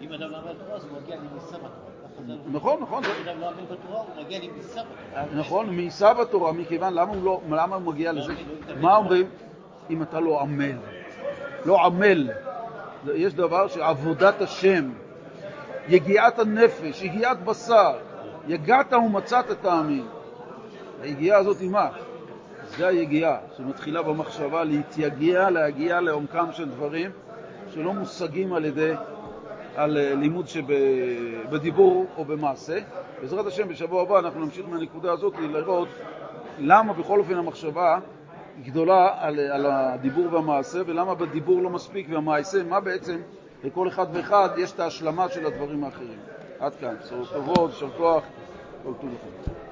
אם אדם לא עמד בתורה, אז הוא מגיע לניסה בתורה. נכון, נכון. לא הוא מגיע לניסה בתורה. נכון, מכיוון, לא, למה הוא מגיע לזה? מה אומרים? אם אתה לא עמל. לא עמל. יש דבר שעבודת השם, יגיעת הנפש, יגיעת בשר, יגעת ומצאת תאמין. היגיעה הזאת היא מה? זה היגיעה שמתחילה במחשבה להתייגע, להגיע לעומקם של דברים שלא מושגים על ידי על אה, לימוד שבדיבור או במעשה. בעזרת השם, בשבוע הבא אנחנו נמשיך מהנקודה הזאת לראות למה בכל אופן המחשבה גדולה על, על הדיבור והמעשה, ולמה בדיבור לא מספיק והמעשה, מה בעצם לכל אחד ואחד יש את ההשלמה של הדברים האחרים. עד כאן. בשורות טובות, יישר כוח, כל טוב לכם.